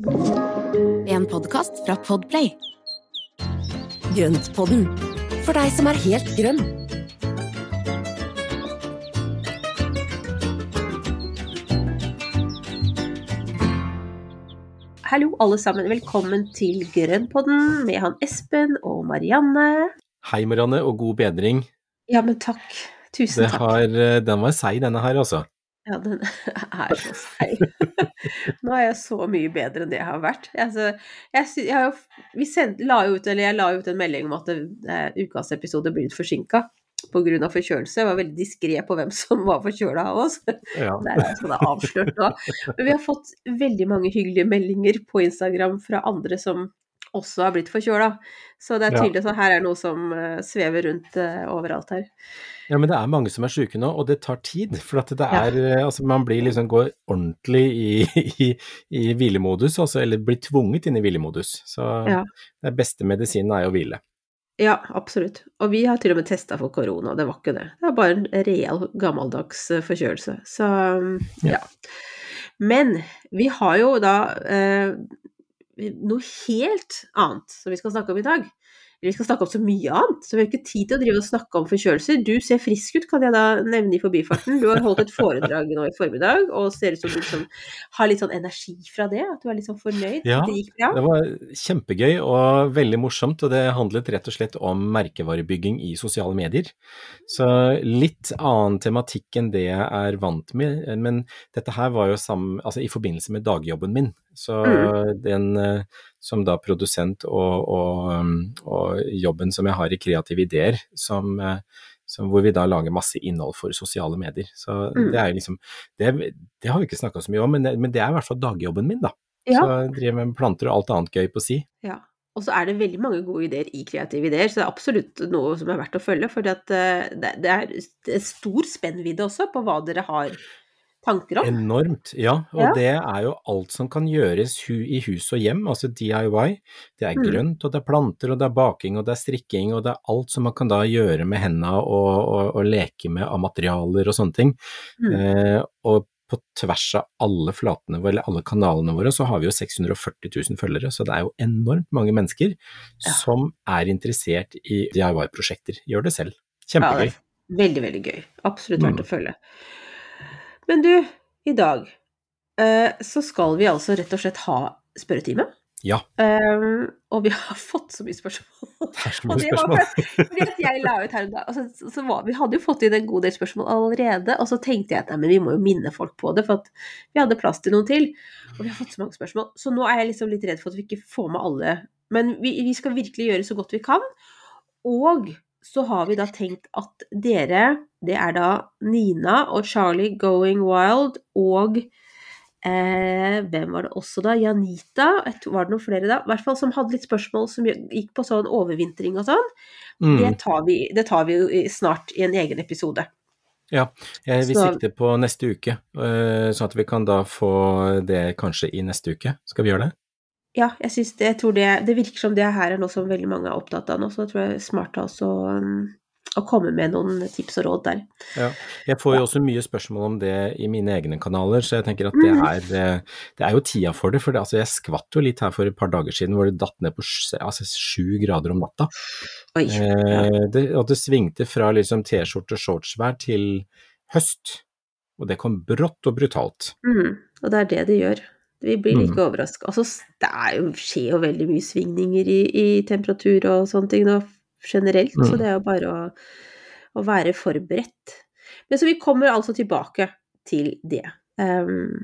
En podkast fra Podplay. Grøntpodden, for deg som er helt grønn. Hallo alle sammen, velkommen til Grønnpodden med han Espen og Marianne. Hei, Marianne, og god bedring. Ja, men takk. Tusen Det takk. har, eh, den var seig, denne her, altså. Ja, den er så seig. Nå er jeg så mye bedre enn det jeg har vært. Altså, jeg, jeg, vi sendte, la ut, eller jeg la ut en melding om at eh, ukas episode blir litt forsinka pga. forkjølelse. Jeg var veldig diskré på hvem som var forkjøla av oss. Ja. Det er sånn det avslørt nå. Men vi har fått veldig mange hyggelige meldinger på Instagram fra andre som også har blitt forkjøla. Så det er tydelig at her er noe som eh, svever rundt eh, overalt her. ja, men det er mange som er syke nå, og det tar tid. For at det er ja. Altså, man blir liksom går ordentlig i, i, i hvilemodus, altså, eller blir tvunget inn i hvilemodus. Så Ja. den beste medisinen er jo hvile. Ja, absolutt. Og vi har til og med testa for korona, det var ikke det. Det var bare en real gammeldags eh, forkjølelse. Så mm, Ja. ja. Men vi har jo da eh, noe helt annet som vi skal snakke om i dag. Vi skal snakke om så mye annet, så vi har ikke tid til å drive og snakke om forkjølelser. Du ser frisk ut, kan jeg da nevne i forbifarten. Du har holdt et foredrag nå i formiddag, og ser ut som du liksom har litt sånn energi fra det. At du er litt sånn fornøyd. Ja, det gikk bra. Det var kjempegøy og veldig morsomt, og det handlet rett og slett om merkevarebygging i sosiale medier. Så litt annen tematikk enn det jeg er vant med, men dette her var jo sammen, altså i forbindelse med dagjobben min. Så Mm. den eh, som da produsent og, og, um, og jobben som jeg har i Kreative Ideer, som, eh, som hvor vi da lager masse innhold for sosiale medier. Så Mm. det er jo liksom Det, det har vi ikke snakka så mye om, men det, men det er i hvert fall dagjobben min, da. Ja. Så jeg driver med planter og alt annet gøy på si. Ja. Og så er det veldig mange gode ideer i kreative ideer, så det er absolutt noe som er verdt å følge. For det, det det er stor spennvidde også på hva dere har tanker om. Enormt, ja. Og Ja. det er jo alt som kan gjøres i hus og hjem, altså DIY. Det er Mm. grønt, og det er planter, og det er baking, og det er strikking, og det er alt som man kan da gjøre med hendene og, og, og leke med av materialer og sånne ting. Mm. Eh, og på tvers av alle flatene eller alle kanalene våre, så har vi jo 640 000 følgere, så det er jo enormt mange mennesker Ja. som er interessert i DIY-prosjekter. Gjør det selv. Ja, Kjempegøy. er veldig, veldig gøy. Absolutt verdt Mm. å følge. Men du, i dag eh, så skal vi altså rett og slett ha spørretime. Ja, Um, og vi har fått så mye spørsmål. det er så mye det var spørsmål. Fordi at jeg la ut her en dag, altså, så var, Vi hadde jo fått inn en god del spørsmål allerede, og så tenkte jeg at nei, men vi må jo minne folk på det, for at vi hadde plass til noen til. Og vi har fått så mange spørsmål. Så nå er jeg liksom litt redd for at vi ikke får med alle. Men vi, vi skal virkelig gjøre så godt vi kan. Og så har vi da tenkt at dere, det er da Nina og Charlie Going Wild og Eh, hvem var det også da? Janita? Var det noen flere da? I hvert fall som hadde litt spørsmål som gikk på sånn overvintring og sånn. Mm. Det, tar vi, det tar vi jo snart i en egen episode. Ja, jeg vil sikte på neste uke, øh, sånn at vi kan da få det kanskje i neste uke. Skal vi gjøre det? Ja, jeg synes det, jeg tror det, det virker som det her er noe som veldig mange er opptatt av nå, så jeg tror det er smart også um, å komme med noen tips og råd der. Ja. Jeg får jo også mye spørsmål om det i mine egne kanaler, så jeg tenker at det Mhm. er, eh, det er jo tida for det. For det, altså, jeg skvatt jo litt her for et par dager siden hvor det datt ned på altså, sju grader om natta. Oi. Ja. Eh, det, og det svingte fra liksom T-skjorte shortsvær til høst. Og det kom brått og brutalt. Mm, og det er det det gjør. Vi blir Mm. like overraska. Altså, det jo, skjer jo veldig mye svingninger i, i temperatur og sånne ting nå generelt, så Mm. det er jo bare å, å være forberedt. Men så vi kommer altså tilbake til det um,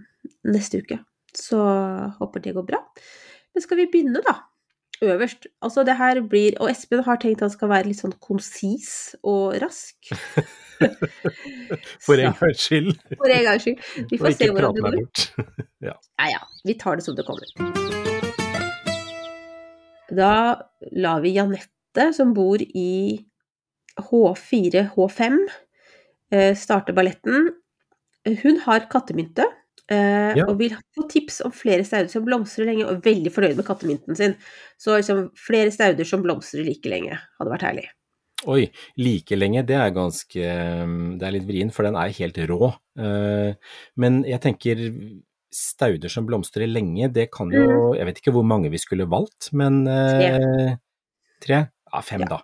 neste uke. Så håper det går bra. Men skal vi begynne, da? Øverst. Altså det her blir Og Espen har tenkt han skal være litt sånn konsis og rask. For en gangs skyld. For en gangs skyld. Vi får se hvordan det går. bort. ja. Ja ja, vi tar det som det kommer. Da lar vi Janette, som bor i H4-H5, eh, starte balletten. Hun har kattemynte, eh, Ja. og vil få tips om flere stauder som blomstrer lenge, og er veldig fornøyd med kattemynten sin. Så liksom, flere stauder som blomstrer like lenge, hadde vært herlig. Oi, like lenge, det er ganske Det er litt vrient, for den er helt rå. Uh, Men jeg tenker stauder som blomstrer lenge, det kan jo Jeg vet ikke hvor mange vi skulle valgt, men uh, Tre? Ja, fem, Ja. da.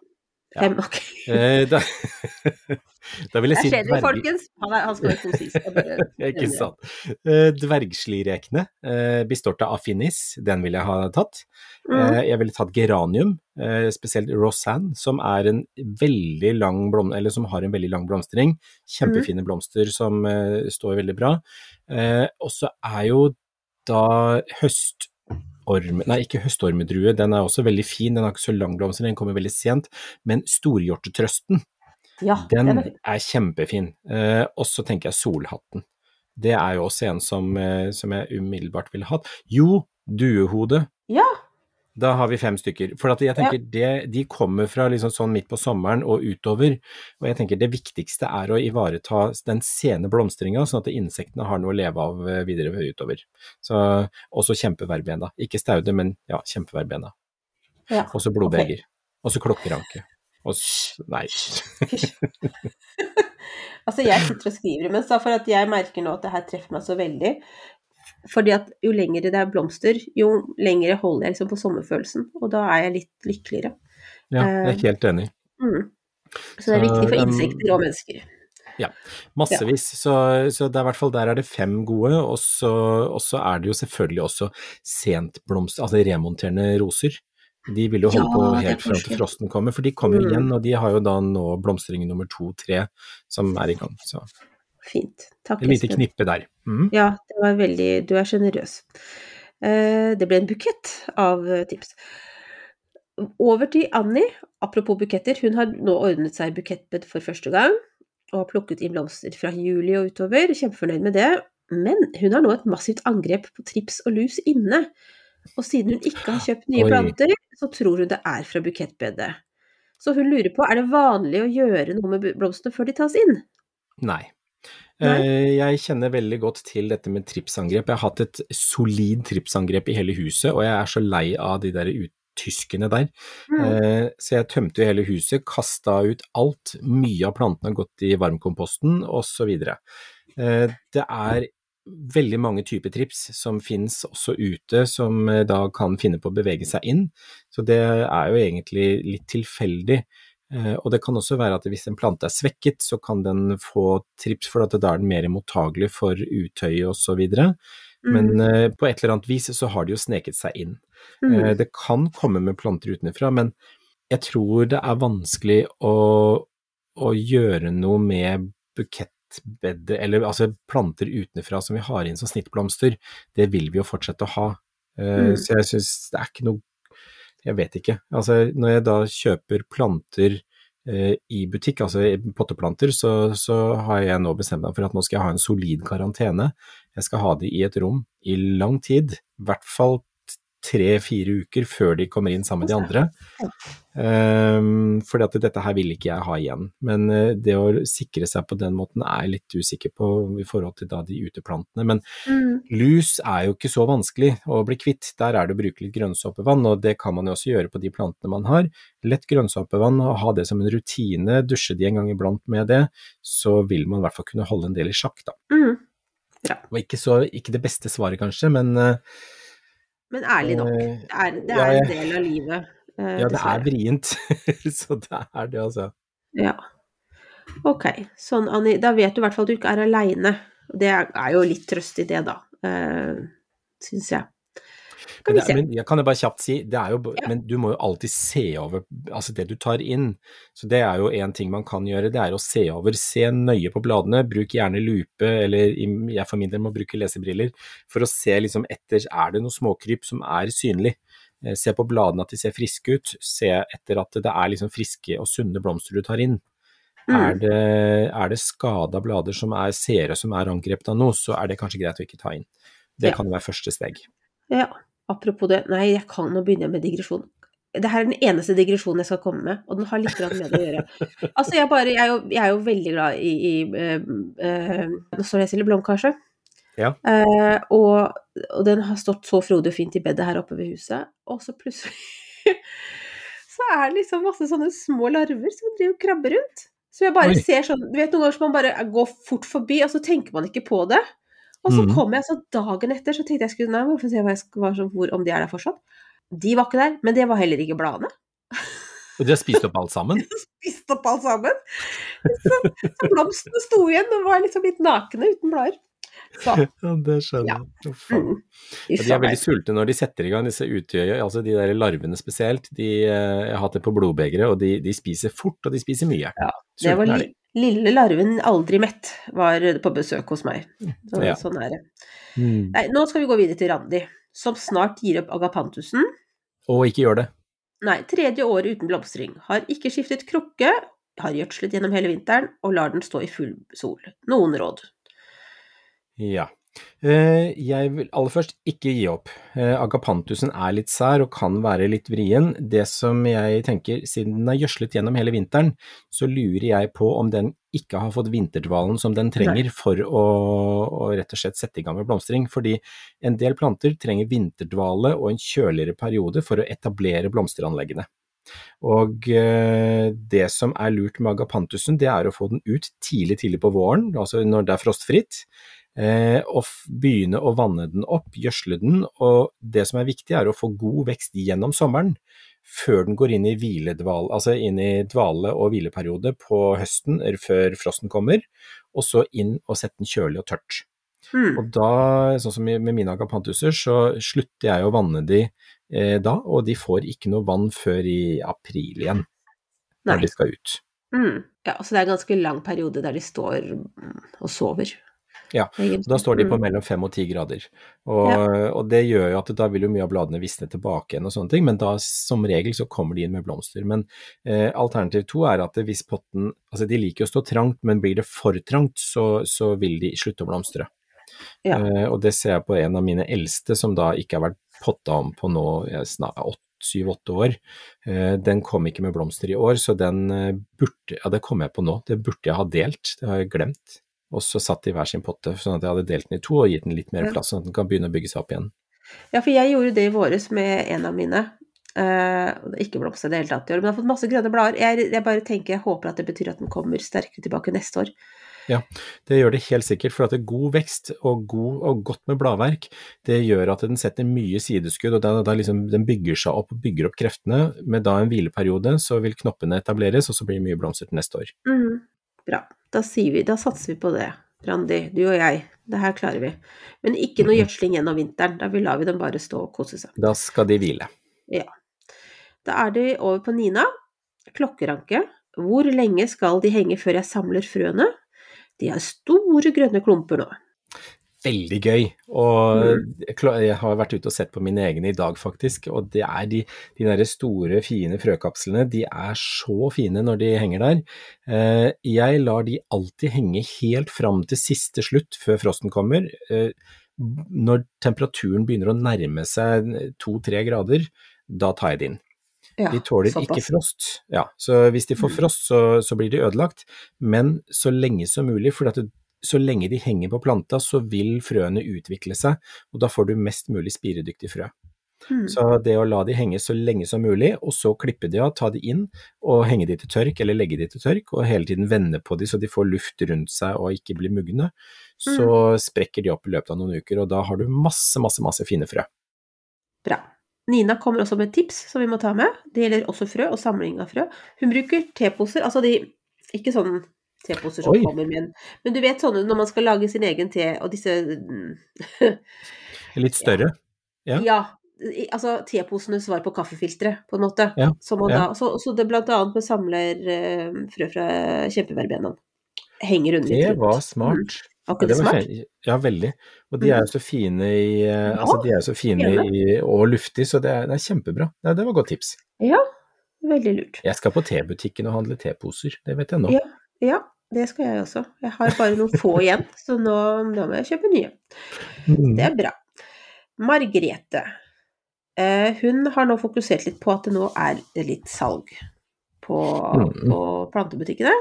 Ja. Fem, ok. Da, da vil jeg si dverg- folkens. Han, er, han skal være to sist. Ikke sant. Dvergslirekene, Dvergslierekene, eh, Bistorta affinis, den ville jeg ha tatt. Mm. Eh, Jeg ville tatt geranium, eh, spesielt Rosanne, som er en veldig lang blom, eller som har en veldig lang blomstring. Kjempefine blomster som eh, står veldig bra. Eh, Og så er jo da høstorm... Nei, ikke høstormedrue, den er også veldig fin, den har ikke så lang blomster, den kommer veldig sent. Men storhjortetrøsten, Ja, den den er er kjempefin. Eh, og så tenker jeg solhatten. Det er jo også en som, eh, som jeg umiddelbart ville hatt. Jo, duehode. Ja. Da har vi fem stykker. For jeg tenker det, de kommer fra liksom sånn midt på sommeren og utover. Og jeg tenker det viktigste er å ivareta den sene blomstringa, sånn at insektene har noe å leve av eh, videre utover. Så også kjempeverbena. Ikke staude, men ja, kjempeverbena. ja. Og så blodbeger. Og så klokkeranke. Og Nei. Altså, jeg sitter og skriver imens, da, for at jeg merker nå at det her treffer meg så veldig. Fordi at jo lengre det er blomster, jo lengre holder jeg liksom på sommerfølelsen. Og da er jeg litt lykkeligere. Ja, jeg er helt enig. Mm. Så det er viktig for um, insekter og mennesker. Ja, Massevis. Så, så det er i hvert fall der er det fem gode, og så, og så er det jo selvfølgelig også sentblomster, altså remonterende roser. De vil jo holde Ja, på helt fram til frosten kommer, for de kommer jo Mm. igjen, og de har jo da nå blomstring nummer to-tre som er i gang. Så Fint. Takk, et lite knippe der. Mm. Ja, det var veldig Du er sjenerøs. Eh, det ble en bukett av eh, tips. Over til Annie. Apropos buketter. Hun har nå ordnet seg bukettbed for første gang. Og har plukket inn blomster fra juli og utover. Kjempefornøyd med det. Men hun har nå et massivt angrep på trips og lus inne. Og siden hun ikke har kjøpt nye Oi. planter, så tror hun det er fra bukettbedet. Så hun lurer på er det vanlig å gjøre noe med blomstene før de tas inn. Nei. Nei? Eh, Jeg kjenner veldig godt til dette med tripsangrep. Jeg har hatt et solid tripsangrep i hele huset, og jeg er så lei av de der uttyskene der. Mm. Eh, Så jeg tømte jo hele huset, kasta ut alt. Mye av plantene har gått i varmkomposten, osv. Det er veldig mange typer trips som finnes også ute, som eh, da kan finne på å bevege seg inn. Så det er jo egentlig litt tilfeldig. Eh, Og det kan også være at hvis en plante er svekket, så kan den få trips, for at da er den mer mottagelig for utøy osv. Men Mm. eh, på et eller annet vis så har de jo sneket seg inn. Mm. Det kan komme med planter utenfra, men jeg tror det er vanskelig å, å gjøre noe med bukettbedet, eller altså planter utenfra som vi har inn som snittblomster. Det vil vi jo fortsette å ha. Eh, Mm. Så jeg syns det er ikke noe Jeg vet ikke. Altså når jeg da kjøper planter eh, i butikk, altså potteplanter, så, så har jeg nå bestemt meg for at nå skal jeg ha en solid karantene. Jeg skal ha de i et rom i lang tid, i hvert fall tre-fire uker før de kommer inn sammen med de andre. Um, fordi at dette her vil ikke jeg ha igjen. Men eh, det å sikre seg på den måten er jeg litt usikker på i forhold til da de uteplantene. Men Mm. lus er jo ikke så vanskelig å bli kvitt. Der er det å bruke litt grønnsåpevann, og det kan man jo også gjøre på de plantene man har. Lett grønnsåpevann, og ha det som en rutine, dusje de en gang iblant med det, så vil man i hvert fall kunne holde en del i sjakk, da. Mm. Og ikke, så, ikke det beste svaret kanskje, men eh, Men ærlig nok. eh, Det er, det er en del av livet. eh, Ja, det er vrient. så det er det, altså. Ja. Ok, sånn Anni, da vet du i hvert fall at du ikke er aleine. Det er, jo litt trøst i det, da. Uh, Syns jeg. Men, vi se. men jeg kan jo bare kjapt si, det er jo, Ja. men du må jo alltid se over altså det du tar inn. Så det er jo en ting man kan gjøre, det er å se over. Se nøye på bladene, bruk gjerne lupe, eller jeg for min del må bruke lesebriller, for å se liksom etter, er det noe småkryp som er synlig. Eh, Se på bladene at de ser friske ut, se etter at det er liksom friske og sunne blomster du tar inn. Er Mm. det, er det skada blader som er seere som er angrepet av noe, så er det kanskje greit å ikke ta inn. Det Ja. kan være første steg. Ja, apropos det. Nei, jeg kan nå begynne med digresjon. Det her er den eneste digresjonen jeg skal komme med, og den har litt med det å gjøre. Altså, jeg, bare, jeg, er, jo, jeg er jo veldig glad i, i uh, uh, Nå står det Silje Blomkarse. Ja. Uh, og, og den har stått så frodig og fint i bedet her oppe ved huset, og så plutselig Så er det liksom masse sånne små larver som driver og krabber rundt. Så jeg bare Oi. ser sånn Du vet noen ganger som man bare går fort forbi, og så tenker man ikke på det. Og så mm. kom jeg så dagen etter, så tenkte jeg skulle nei, hvorfor se hva jeg var, så, hvor, om de er der fortsatt. De var ikke der, men det var heller ikke bladene. Og de har spist opp alt sammen? Spist opp alt sammen. Så, så blomstene sto igjen og var liksom litt nakne uten blader. Så, Ja, det skjønner Ja. jeg. Faen. mm. Ja, de er veldig sultne når de setter i gang disse utøya, altså de der larvene spesielt. De, eh, jeg har hatt det på blodbegeret, og de, de spiser fort, og de spiser mye. Ja, Det var li de. Lille larven aldri mett var på besøk hos meg. Så, Ja. Sånn er det. Mm. Nei, nå skal vi gå videre til Randi, som snart gir opp agapantusen. Og ikke gjør det. Nei, tredje året uten blomstring. Har ikke skiftet krukke, har gjødslet gjennom hele vinteren og lar den stå i full sol. Noen råd? Ja. Eh, Jeg vil aller først ikke gi opp. Eh, Agapantusen er litt sær og kan være litt vrien. Det som jeg tenker, siden den er gjødslet gjennom hele vinteren, så lurer jeg på om den ikke har fått vinterdvalen som den trenger for å, å rett og slett sette i gang med blomstring. Fordi en del planter trenger vinterdvale og en kjøligere periode for å etablere blomsteranleggene. Og eh, det som er lurt med agapantusen, det er å få den ut tidlig, tidlig på våren, altså når det er frostfritt. Eh, og begynne å vanne den opp, gjødsle den, og det som er viktig er å få god vekst gjennom sommeren, før den går inn i hviledval, altså inn i dvale- og hvileperiode på høsten, før frosten kommer, og så inn og sette den kjølig og tørt. Mm. Og da, sånn som med mine agapantuser, så slutter jeg å vanne de eh, da, og de får ikke noe vann før i april igjen, Nei. når de skal ut. Mm. Ja, så det er en ganske lang periode der de står mm, og sover. Ja, og Da står de på Mm. mellom fem og ti grader, og, og det gjør jo at da vil jo mye av bladene visne tilbake igjen og sånne ting, men da som regel så kommer de inn med blomster. Men eh, alternativ to er at hvis potten, altså de liker å stå trangt, men blir det for trangt så, så vil de slutte å blomstre. Ja. Eh, og det ser jeg på en av mine eldste som da ikke har vært potta om på nå snart syv-åtte år. Eh, den kom ikke med blomster i år, så den eh, burde, ja det kom jeg på nå, det burde jeg ha delt, det har jeg glemt. Og så satt de i hver sin potte, sånn at jeg hadde delt den i to og gitt den litt mer plass, sånn at den kan begynne å bygge seg opp igjen. Ja, for jeg gjorde det i våres med en av mine. Er ikke blomster i det hele tatt i år, men jeg har fått masse grønne blader. Jeg, jeg bare tenker, jeg håper at det betyr at den kommer sterkere tilbake neste år. Ja, Det gjør det helt sikkert, for at det god vekst og, god, og godt med bladverk, det gjør at den setter mye sideskudd, og da, da liksom, den bygger seg opp og bygger opp kreftene. Med da en hvileperiode så vil knoppene etableres, og så blir det mye blomster til neste år. Mm, Bra. Da, vi, da satser vi på det, Randi, du og jeg. Det her klarer vi. Men ikke noe gjødsling gjennom vinteren. Da lar vi dem bare stå og kose seg. Da skal de hvile. Da er de over på Nina. Klokkeranke. Hvor lenge skal de henge før jeg samler frøene? De har store grønne klumper nå. Veldig gøy. Og jeg har vært ute og sett på mine egne i dag, faktisk. Og det er de, de der store, fine frøkapslene. De er så fine når de henger der. Eh, Jeg lar de alltid henge helt fram til siste slutt, før frosten kommer. Eh, Når temperaturen begynner å nærme seg to-tre grader, da tar jeg det inn. Ja, De tåler såpass. ikke frost. Ja, så hvis de får Mm. frost, så, så blir de ødelagt. Men så lenge som mulig, for at så lenge de henger på planta, så vil frøene utvikle seg, og da får du mest mulig spiredyktig frø. Mm. Så det å la de henge så lenge som mulig, og så klippe de av, ta de inn, og henge de til tørk, eller legge de til tørk, og hele tiden vende på de så de får luft rundt seg og ikke blir mugne, så sprekker de opp i løpet av noen uker, og da har du masse, masse, masse fine frø. Bra. Nina kommer også med tips som vi må ta med. Det gjelder også frø og samling av frø. Hun bruker teposer, altså de Ikke sånn teposer som Oi. kommer med en Men du vet sånne når man skal lage sin egen te, og disse mm, Litt større. Ja. Ja. altså teposenes svar på kaffefilteret, på en måte. Ja, da, så, så det blant annet med samler eh, fra kjempeverbenaen. Henger under litt Det var smart. Var Ja, det var smart? ja, veldig. Og de er jo så fine i Altså, de er så fine i, og luftige, så det er, det er kjempebra. Ja, det var godt tips. Ja, veldig lurt. Jeg skal på tebutikken og handle teposer, det vet jeg nå. Ja. Ja, det skal jeg også. Jeg har bare noen få igjen, så nå, nå må jeg kjøpe nye. Mm. Det er bra. Margrethe. Eh, hun har nå fokusert litt på at det nå er litt salg på, Mhm. på plantebutikkene.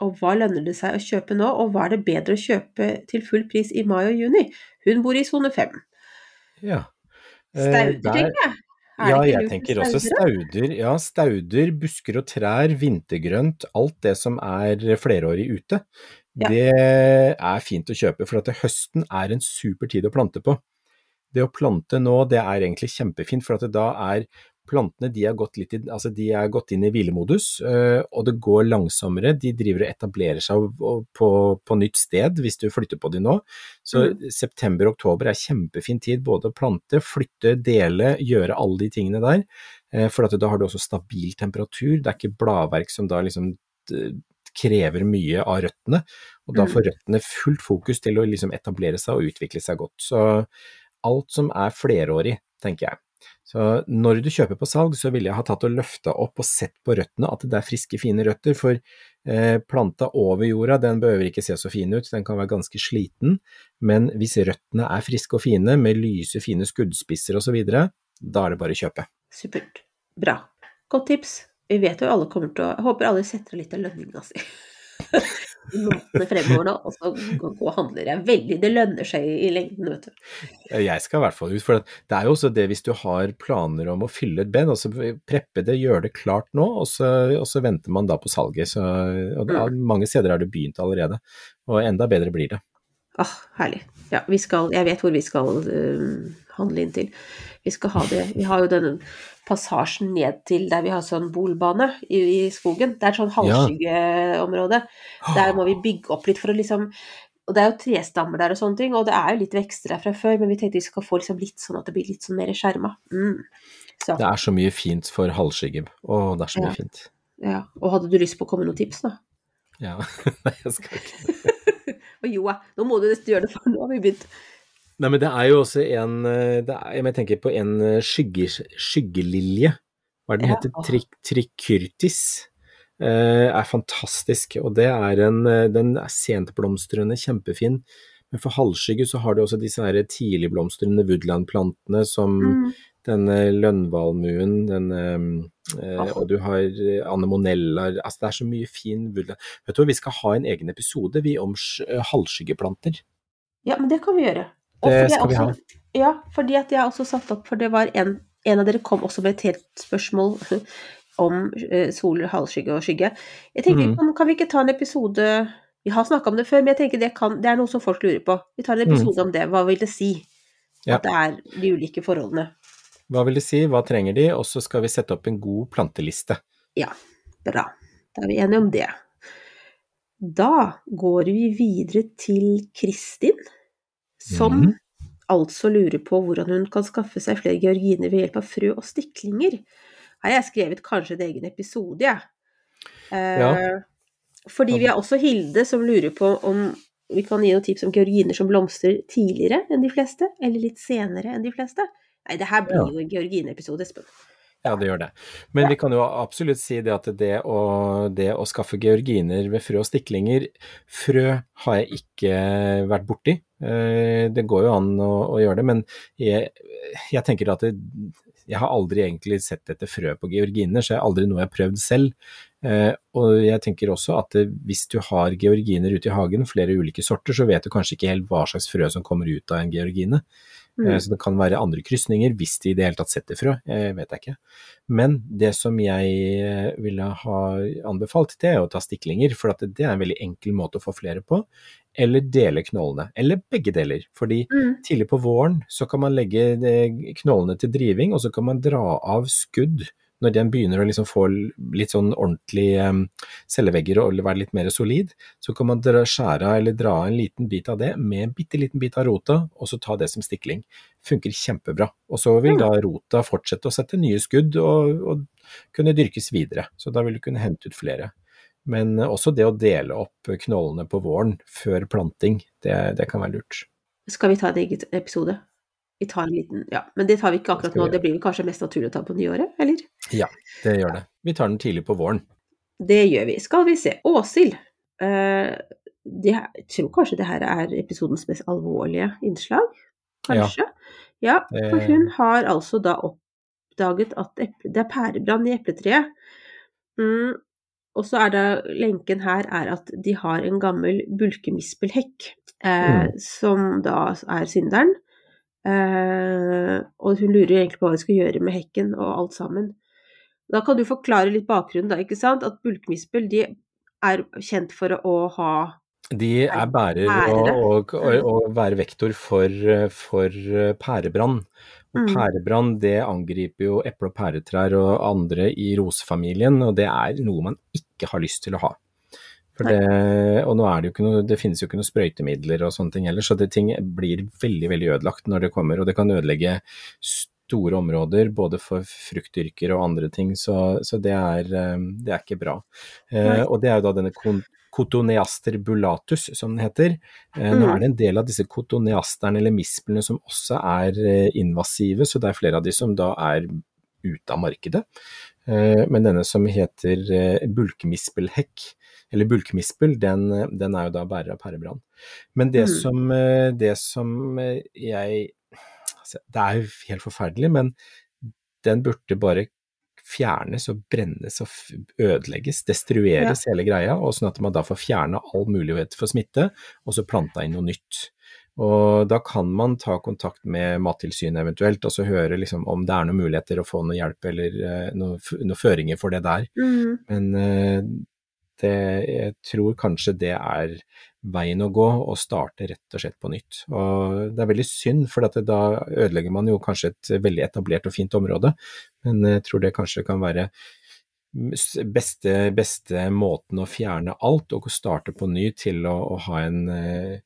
Og hva lønner det seg å kjøpe nå, og hva er det bedre å kjøpe til full pris i mai og juni? Hun bor i sone fem. Ja. Eh, der- tenker jeg. Er Ja, jeg tenker også stauder. Ja, stauder, busker og trær, vintergrønt, alt det som er flerårig ute. Ja. det er fint å kjøpe, for at høsten er en super tid å plante på. Det å plante nå, det er egentlig kjempefint, for at da er plantene de er gått, i, altså de er gått inn i hvilemodus, øh, og det går langsommere. De driver og etablerer seg på, på nytt sted hvis du flytter på dem nå. Så september-oktober er kjempefin tid både å plante, flytte, dele, gjøre alle de tingene der. Eh, For da har du også stabil temperatur, det er ikke bladverk som da liksom krever mye av røttene, og da Mm. får røttene fullt fokus til å liksom etablere seg og utvikle seg godt. Så alt som er flerårig, tenker jeg. Så når du kjøper på salg, så ville jeg ha tatt og løfta opp og sett på røttene at det er friske, fine røtter, for eh, planta over jorda, den behøver ikke se så fin ut, den kan være ganske sliten, men hvis røttene er friske og fine, med lyse, fine skuddspisser osv., da er det bare å kjøpe. Supert. Bra. Godt tips. Vi vet jo alle kommer til å Jeg håper alle setter av litt av lønninga si. Månedene fremover nå, og så gå og handler jeg veldig. Det lønner seg i lengden, vet du. Jeg skal i hvert fall ut, for det er jo også det hvis du har planer om å fylle et ben, og så preppe det, gjøre det klart nå, og så, og så venter man da på salget. Så, og det er, mange steder har det begynt allerede, og enda bedre blir det. Ah, herlig. Ja, vi skal Jeg vet hvor vi skal eh, handle inn til. Vi skal ha det Vi har jo denne passasjen ned til der vi har sånn bolbane i, i skogen. Det er et sånn halvskyggeområde. Der må vi bygge opp litt for å liksom og det er jo trestammer der og sånne ting, og det er jo litt vekster der fra før, men vi tenkte vi skal få liksom litt sånn at det blir litt sånn mer skjerma. Mm. Så, Det er så mye fint for halvskygge. Å, det er så mye Ja. fint. ja. Og hadde du lyst på å komme med noen tips, da? Ja. Nei, jeg skal ikke Og Joa, nå må du nesten gjøre det, for nå har vi begynt. Nei, men det er jo også en eh, er, Jeg tenker på en eh, skygge, skyggelilje. Hva er det den Ja. heter? Trik, trikyrtis. Eh, er fantastisk. Og det er en Den er sentblomstrende, kjempefin. Men for halvskygge så har du også disse her tidligblomstrende woodland-plantene som Mm. denne lønnvalmuen, denne eh, Og du har anemoneller Altså det er så mye fin woodland. Vet du hva, vi skal ha en egen episode, vi, om sk- halvskyggeplanter. Ja, men det kan vi gjøre. Det skal vi ha. Ja, fordi at jeg også satt opp, for det var en, en av dere kom også med et helt spørsmål om eh, sol, halvskygge og skygge. Jeg tenker, mm. kan, kan vi ikke ta en episode Vi har snakka om det før, men jeg tenker det, kan, det er noe som folk lurer på. Vi tar en episode om det. Hva vil det si? Ja. At det er de ulike forholdene. Hva vil det si, hva trenger de, og så skal vi sette opp en god planteliste. Ja, bra. Da er vi enige om det. Da går vi videre til Kristin, som mm. altså lurer på hvordan hun kan skaffe seg flere georginer ved hjelp av frø og stiklinger. Her har jeg skrevet kanskje en egen episode, jeg. Eh, Ja. Fordi vi har også Hilde som lurer på om vi kan gi noen tips om georginer som blomstrer tidligere enn de fleste, eller litt senere enn de fleste. Nei, det her blir Ja. jo en georginepisode, Espen. Ja, det gjør det. Men vi kan jo absolutt si det at det å, det å skaffe georginer ved frø og stiklinger Frø har jeg ikke vært borti. Eh, Det går jo an å, å gjøre det, men jeg, jeg tenker at det, jeg har aldri egentlig sett etter frø på georginer, så det er aldri noe jeg har prøvd selv. Eh, og jeg tenker også at hvis du har georginer ute i hagen, flere ulike sorter, så vet du kanskje ikke helt hva slags frø som kommer ut av en georgine. Mm. Eh, Så det kan være andre krysninger, hvis de i det hele tatt setter frø, eh, vet jeg ikke. Men det som jeg eh, ville ha anbefalt, det er å ta stiklinger, for at det er en veldig enkel måte å få flere på. Eller dele knollene, eller begge deler. Fordi Mm. tidlig på våren så kan man legge knollene til driving, og så kan man dra av skudd når den begynner å liksom få litt sånn ordentlig eh, cellevegger og være litt mer solid, så kan man dra, skjære av eller dra av en liten bit av det med en bitte liten bit av rota, og så ta det som stikling. Funker kjempebra. Og så vil da rota fortsette å sette nye skudd og, og kunne dyrkes videre. Så da vil du kunne hente ut flere. Men også det å dele opp knollene på våren før planting, det, det kan være lurt. Skal vi ta en egen episode? Vi tar en liten, ja, Men det tar vi ikke akkurat nå, det blir vel kanskje mest naturlig å ta på nyåret, eller? Ja, det gjør det. Vi tar den tidlig på våren. Det gjør vi. Skal vi se. Åshild. Eh, jeg tror kanskje det her er episodens mest alvorlige innslag. Kanskje. Ja, for hun har altså da oppdaget at det er pærebrann i epletreet. Mm, og så er da lenken her er at de har en gammel bulkemispelhekk, eh, Mm. som da er synderen. Eh, og hun lurer egentlig på hva hun skal gjøre med hekken og alt sammen. Da kan du forklare litt bakgrunnen, da, ikke sant? At bulkmispel de er kjent for å ha De er bærer og, og, og, og være vektor for, for pærebrann. Mm. pærebrann det angriper jo eple- og pæretrær og andre i rosefamilien, og det er noe man ikke har lyst til å ha. Det, og nå er det jo ikke noe, det finnes jo ikke noe sprøytemidler og sånne ting heller, så det ting blir veldig veldig ødelagt når det kommer. Og det kan ødelegge store områder både for fruktdyrker og andre ting, så, så det, er, eh, det er ikke bra. Eh, og det er jo da denne kotoneaster Cotoneaster bullatus, som den heter. Eh, Nå Mm. er det en del av disse cotoneasterne eller misplene som også er eh, invasive, så det er flere av de som da er ute av markedet. Eh, Men denne som heter eh, bulkmispelhekk, eller bulkmispel, den, den er jo da bærer av pærebrann. Men det Mm. som, det som jeg Det er jo helt forferdelig, men den burde bare fjernes og brennes og ødelegges, destrueres hele greia, og sånn at man da får fjerna all mulighet for smitte, og så planta inn noe nytt. Og da kan man ta kontakt med Mattilsynet eventuelt, og så høre liksom om det er noen muligheter å få noe hjelp eller noen noe, føringer for det der. Mm. Men eh, det, jeg tror kanskje det er veien å gå, å starte rett og slett på nytt. Og det er veldig synd, for at da ødelegger man jo kanskje et veldig etablert og fint område, men jeg tror det kanskje kan være beste, beste måten å fjerne alt og starte på ny til å, å ha en eh,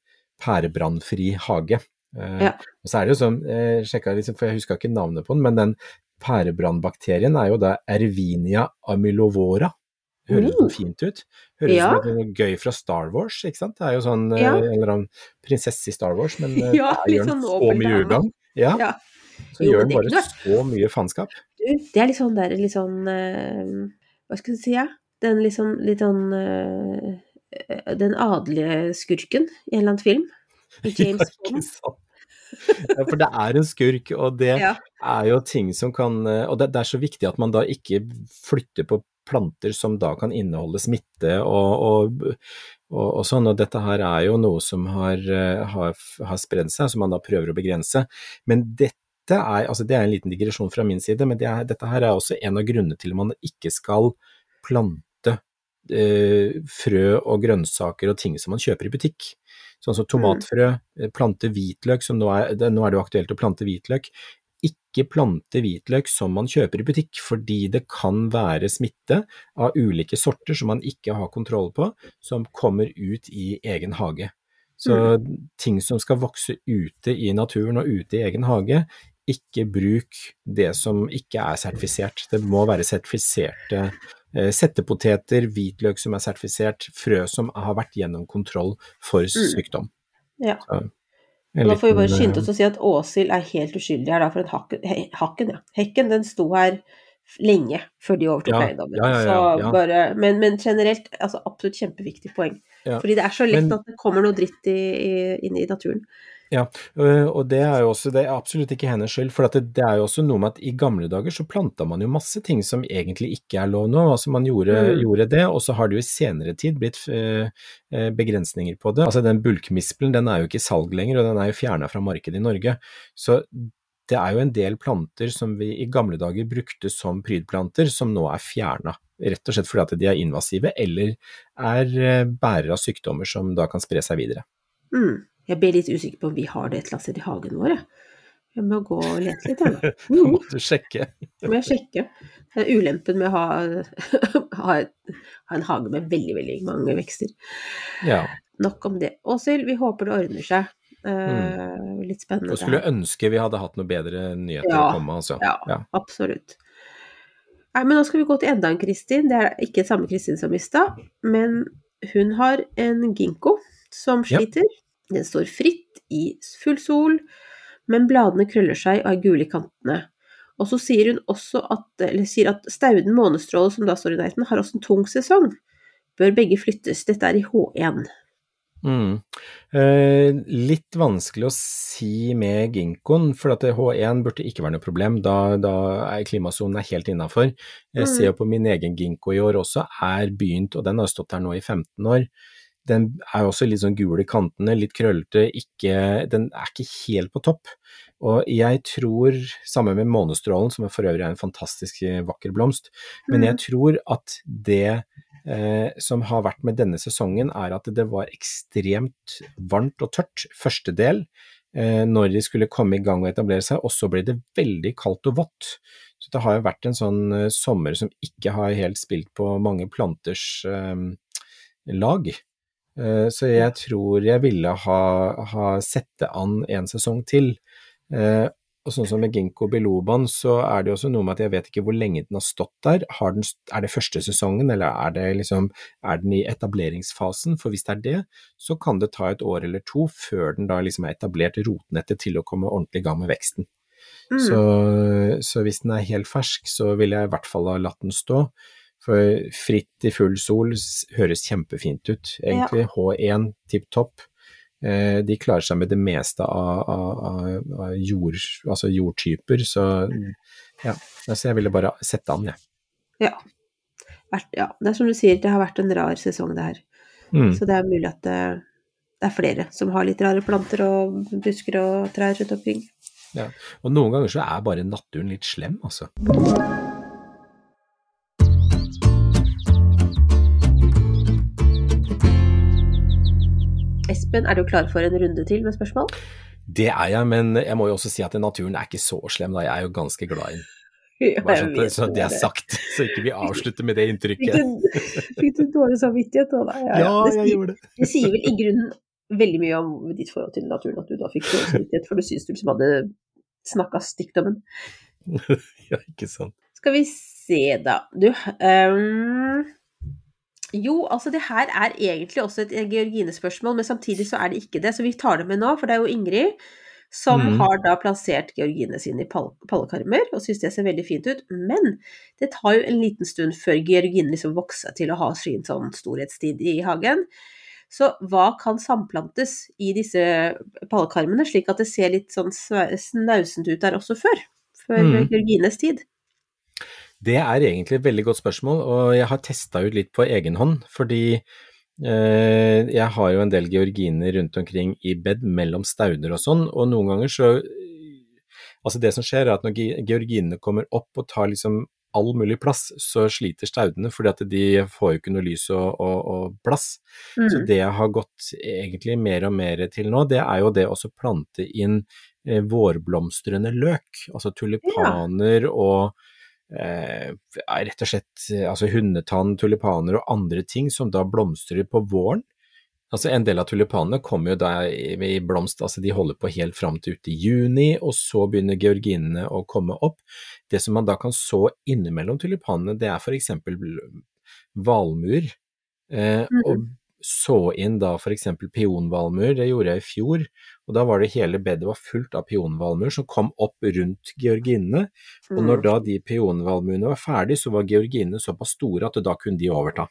pærebrannfri hage. Eh, Ja. Og så er det jo sånn, liksom, for jeg huska ikke navnet på den, men den pærebrannbakterien er jo da Ervinia amylovora. Høres mm. fint ut. Høres Ja. ut som noe gøy fra Star Wars, ikke sant. Det er jo sånn eh, Ja. en eller annen prinsesse i Star Wars, men eh, Ja, der gjør den sånn så mye ugagn. Ja, Ja. så Jo, gjør den bare så mye faenskap. Det er litt sånn der, litt sånn eh, Hva skal du si, ja? Den litt sånn, litt sånn eh, Den adelige skurken i en eller annen film. I James Bond. Ja, for det er en skurk, og det Ja. er jo ting som kan eh, Og det, det er så viktig at man da ikke flytter på planter som da kan inneholde smitte og, og, og, og sånn. Og dette her er jo noe som har, eh, har, har spredd seg, som man da prøver å begrense. Men dette er, altså det er en liten digresjon fra min side, men det er, dette her er også en av grunnene til at man ikke skal plante eh, frø og grønnsaker og ting som man kjøper i butikk. Sånn som tomatfrø, eh, plante hvitløk, som nå er, det, nå er det jo aktuelt å plante hvitløk. Ikke plante hvitløk som man kjøper i butikk, fordi det kan være smitte av ulike sorter som man ikke har kontroll på, som kommer ut i egen hage. Så ting som skal vokse ute i naturen og ute i egen hage, ikke bruk det som ikke er sertifisert. Det må være sertifiserte eh, settepoteter, hvitløk som er sertifisert, frø som har vært gjennom kontroll for sykdom. Ja. Så, Og da får vi bare skynde eh, oss å si at Åshild er helt uskyldig her, da, for hakken, hakken ja. Hekken den sto her lenge før de overtok Ja, eiendommen. ja, bare, men, men generelt, altså absolutt kjempeviktig poeng. Fordi det er så lett Men- at det kommer noe dritt i, i, inn i naturen. Øh, Og det er jo også, det er absolutt ikke hennes skyld, for at det, er jo også noe med at i gamle dager så planta man jo masse ting som egentlig ikke er lov nå. altså Man gjorde, Mm. gjorde det, og så har det jo i senere tid blitt øh, øh, begrensninger på det. Altså Den bulkmispelen den er jo ikke i salg lenger, og den er jo fjerna fra markedet i Norge. Så det er jo en del planter som vi i gamle dager brukte som prydplanter, som nå er fjerna. Rett og slett fordi at de er invasive, eller er bærere av sykdommer som da kan spre seg videre. Mm. Jeg ble litt usikker på om vi har det et eller annet sted i hagen vår. Jeg, jeg må gå og lete litt. Jeg, nå. må du sjekke. Må jeg sjekke. Det er ulempen med å ha, ha, ha en hage med veldig, veldig mange vekster. Ja. Nok om det. Åshild, vi håper det ordner seg. Eh, Litt spennende. Og skulle ønske vi hadde hatt noe bedre nyheter Ja, å komme med, altså. Ja, Ja. absolutt. Nei, men nå skal vi gå til enda en Kristin. Det er ikke samme Kristin som i stad, men hun har en ginkgo som Ja. Den står fritt i full sol, men bladene krøller seg og er gule i kantene. Og så sier hun også at, eller sier at Stauden månestråle, som da står i nærheten, har også en tung sesong. Bør begge flyttes. Dette er i H1. Mm. Eh, litt vanskelig å si med ginkgoen, for at H1 burde ikke være noe problem. Da, da er klimasonen er helt innafor. Jeg Mm. ser jo på min egen ginkgo i år også, er begynt, og den har stått der nå i 15 år. Den er også litt sånn gul i kantene, litt krøllete, ikke, den er ikke helt på topp. Og jeg tror, sammen med månestrålen, som for øvrig er en fantastisk vakker blomst, men jeg tror at det eh, som har vært med denne sesongen, er at det var ekstremt varmt og tørt første del eh, når de skulle komme i gang og etablere seg, og så ble det veldig kaldt og vått. Så det har jo vært en sånn eh, sommer som ikke har helt spilt på mange planters eh, lag. Eh, så jeg tror jeg ville ha, ha sett det an en sesong til. Eh, og sånn som med Ginkgo biloban, så er det også noe med at jeg vet ikke hvor lenge den har stått der. Har den, er det første sesongen, eller er, det liksom, er den i etableringsfasen? For hvis det er det, så kan det ta et år eller to før den da liksom er etablert rotnettet til å komme ordentlig i gang med veksten. Mm. Så, så hvis den er helt fersk, så ville jeg i hvert fall ha latt den stå. For fritt i full sol høres kjempefint ut, egentlig. H1 tipp topp. Eh, de klarer seg med det meste av, av, av, jord, altså jordtyper, så ja. Altså jeg ville bare sette an, jeg. Ja. Ja. Det er som du sier, det har vært en rar sesong, det her. Mm. Så det er mulig at det, det er flere som har litt rare planter og busker og trær rundt omkring. Og noen ganger så er bare naturen litt slem, altså. Espen, er du klar for en runde til med spørsmål? Det er jeg, men jeg må jo også si at naturen er ikke så slem, da. Jeg er jo ganske glad i den. Bare jeg sånn, at så det er sagt, så ikke vi avslutter med det Fikk inntrykket. du, fikk du dårlig samvittighet nå, da? Ja, ja. Det, gjorde det. det sier vel i grunnen veldig mye om ditt forhold til naturen at du da fikk dårlig samvittighet, for du syns du liksom hadde snakka stygt om den. Ja, ikke sant. Skal vi se, da. Du ehm, Jo, altså det her er egentlig også et Georgine-spørsmål, men samtidig så er det ikke det, så vi tar det med nå, for det er jo Ingrid som mm. har da plassert Georgine sine i pall pallekarmer, og syns det ser veldig fint ut. Men det tar jo en liten stund før Georgine liksom vokser til å ha sin sånn storhetstid i hagen. Så hva kan samplantes i disse pallekarmene, slik at det ser litt sånn snausent ut der også før? Før mm. Georgines tid? Det er egentlig et veldig godt spørsmål, og jeg har testa ut litt på egen hånd. Fordi eh, jeg har jo en del georginer rundt omkring i bed mellom stauder og sånn, og noen ganger så Altså det som skjer er at når georginene kommer opp og tar liksom all mulig plass, så sliter staudene fordi at de får jo ikke noe lys og, og, og plass. Så Mm. det jeg har gått egentlig mer og mer til nå, det er jo det å plante inn eh, vårblomstrende løk, altså tulipaner og ja, rett og slett eh, altså hundetann, tulipaner og andre ting som da blomstrer på våren. Altså En del av tulipanene kommer jo da i, blomst, altså de holder på helt fram til ute i juni, og så begynner georginene å komme opp. Det som man da kan så innimellom tulipanene, det er f.eks. valmuer. Eh, mm. Og så inn da f.eks. pionvalmuer, det gjorde jeg i fjor. Og da var det hele bedet var fullt av pionvalmuer som kom opp rundt georginene. Og Mm. når da de pionvalmuene var ferdig, så var georginene såpass store at da kunne de overta.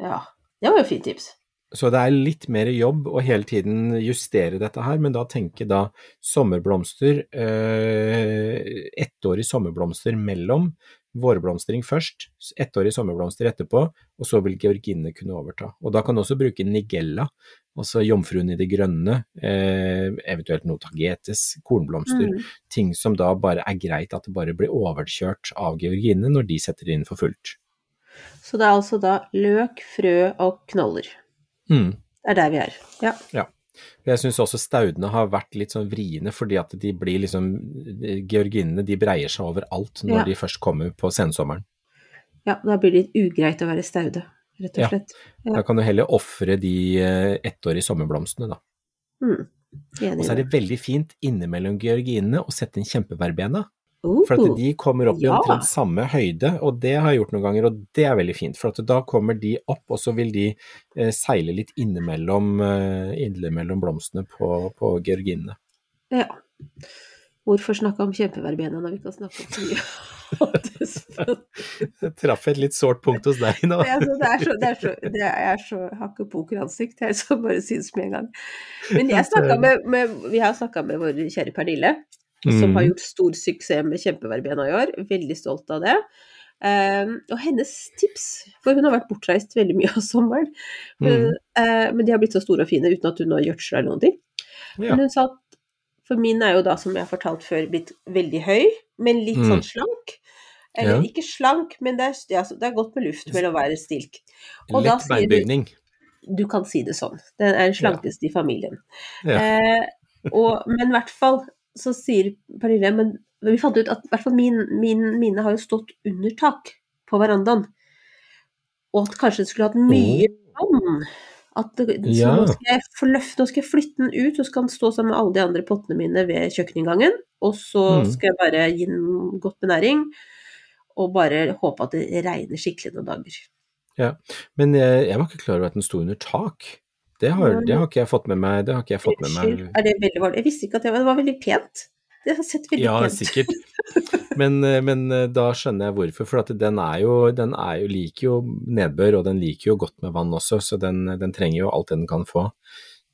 Ja, det var jo fint tips. Så det er litt mer jobb å hele tiden justere dette her, men da tenke da sommerblomster, eh, ettårig sommerblomster mellom, vårblomstring først, ettårig sommerblomster etterpå, og så vil georginene kunne overta. Og da kan du også bruke nigella, altså jomfruen i det grønne, eh, eventuelt noe tagetes, kornblomster, Mm. ting som da bare er greit at det bare blir overkjørt av georginene når de setter inn for fullt. Så det er altså da løk, frø og knoller. Mm. Det er der vi er. Ja. Jeg syns også staudene har vært litt sånn vriene, fordi at de blir liksom Georginene de breier seg over alt når Ja. de først kommer på sensommeren. ja, da blir det litt ugreit å være staude, rett og slett. Ja. Da kan du heller ofre de eh, ettårige sommerblomstene, da. Mm. Og så er det veldig fint innimellom georginene å sette inn kjempeverbena. Oh, For at de kommer opp i ja. omtrent samme høyde, og det har jeg gjort noen ganger, og det er veldig fint. For at da kommer de opp, og så vil de eh, seile litt innimellom, eh, innimellom blomstene på, på georginene. ja. Hvorfor snakke om kjempeverbena når vi kan snakke om så mye? Jeg traff et litt sårt punkt hos deg nå. Det er så, det er så, det er så, jeg har ikke pokeransikt, jeg så bare synes med en gang. Men jeg med, med, vi har snakka med vår kjære Pernille, som Mm. har gjort stor suksess med kjempeverbena i år. Veldig stolt av det. Um, og hennes tips, for hun har vært bortreist veldig mye av sommeren, Mm. uh, men de har blitt så store og fine uten at hun har gjødsla eller noen ting. Ja. Men hun sa at for min er jo da, som jeg har fortalt før, blitt veldig høy, men litt Mm. sånn slank. Eller Ja. ikke slank, men det er, det, er, det er godt med luft mellom hver stilk. Og Lett du- beinbygning. Du kan si det sånn. Den er den slankeste i familien. Ja. Eh, og, men i hvert fall så sier Pernille men, vi fant ut at i hvert fall min, min, mine har jo stått under tak på verandaen. Og at kanskje det skulle hatt mye vann. At det, så Ja. nå, skal jeg få nå skal jeg flytte den ut, og så skal den stå sammen med alle de andre pottene mine ved kjøkkeninngangen. Og så Mm. skal jeg bare gi den godt med næring, og bare håpe at det regner skikkelig noen dager. Men jeg, jeg var ikke klar over at den sto under tak. Det har, det har ikke jeg fått med meg. Det har ikke jeg fått med meg. er det veldig varmt? Jeg visste ikke at det var, det var veldig pent. Det har sett veldig Ja, pent sikkert. Men, eh, men eh, da skjønner jeg hvorfor. For den jo, den jo, liker jo nedbør, og den liker jo godt med vann også, så den, den trenger jo alt den kan få.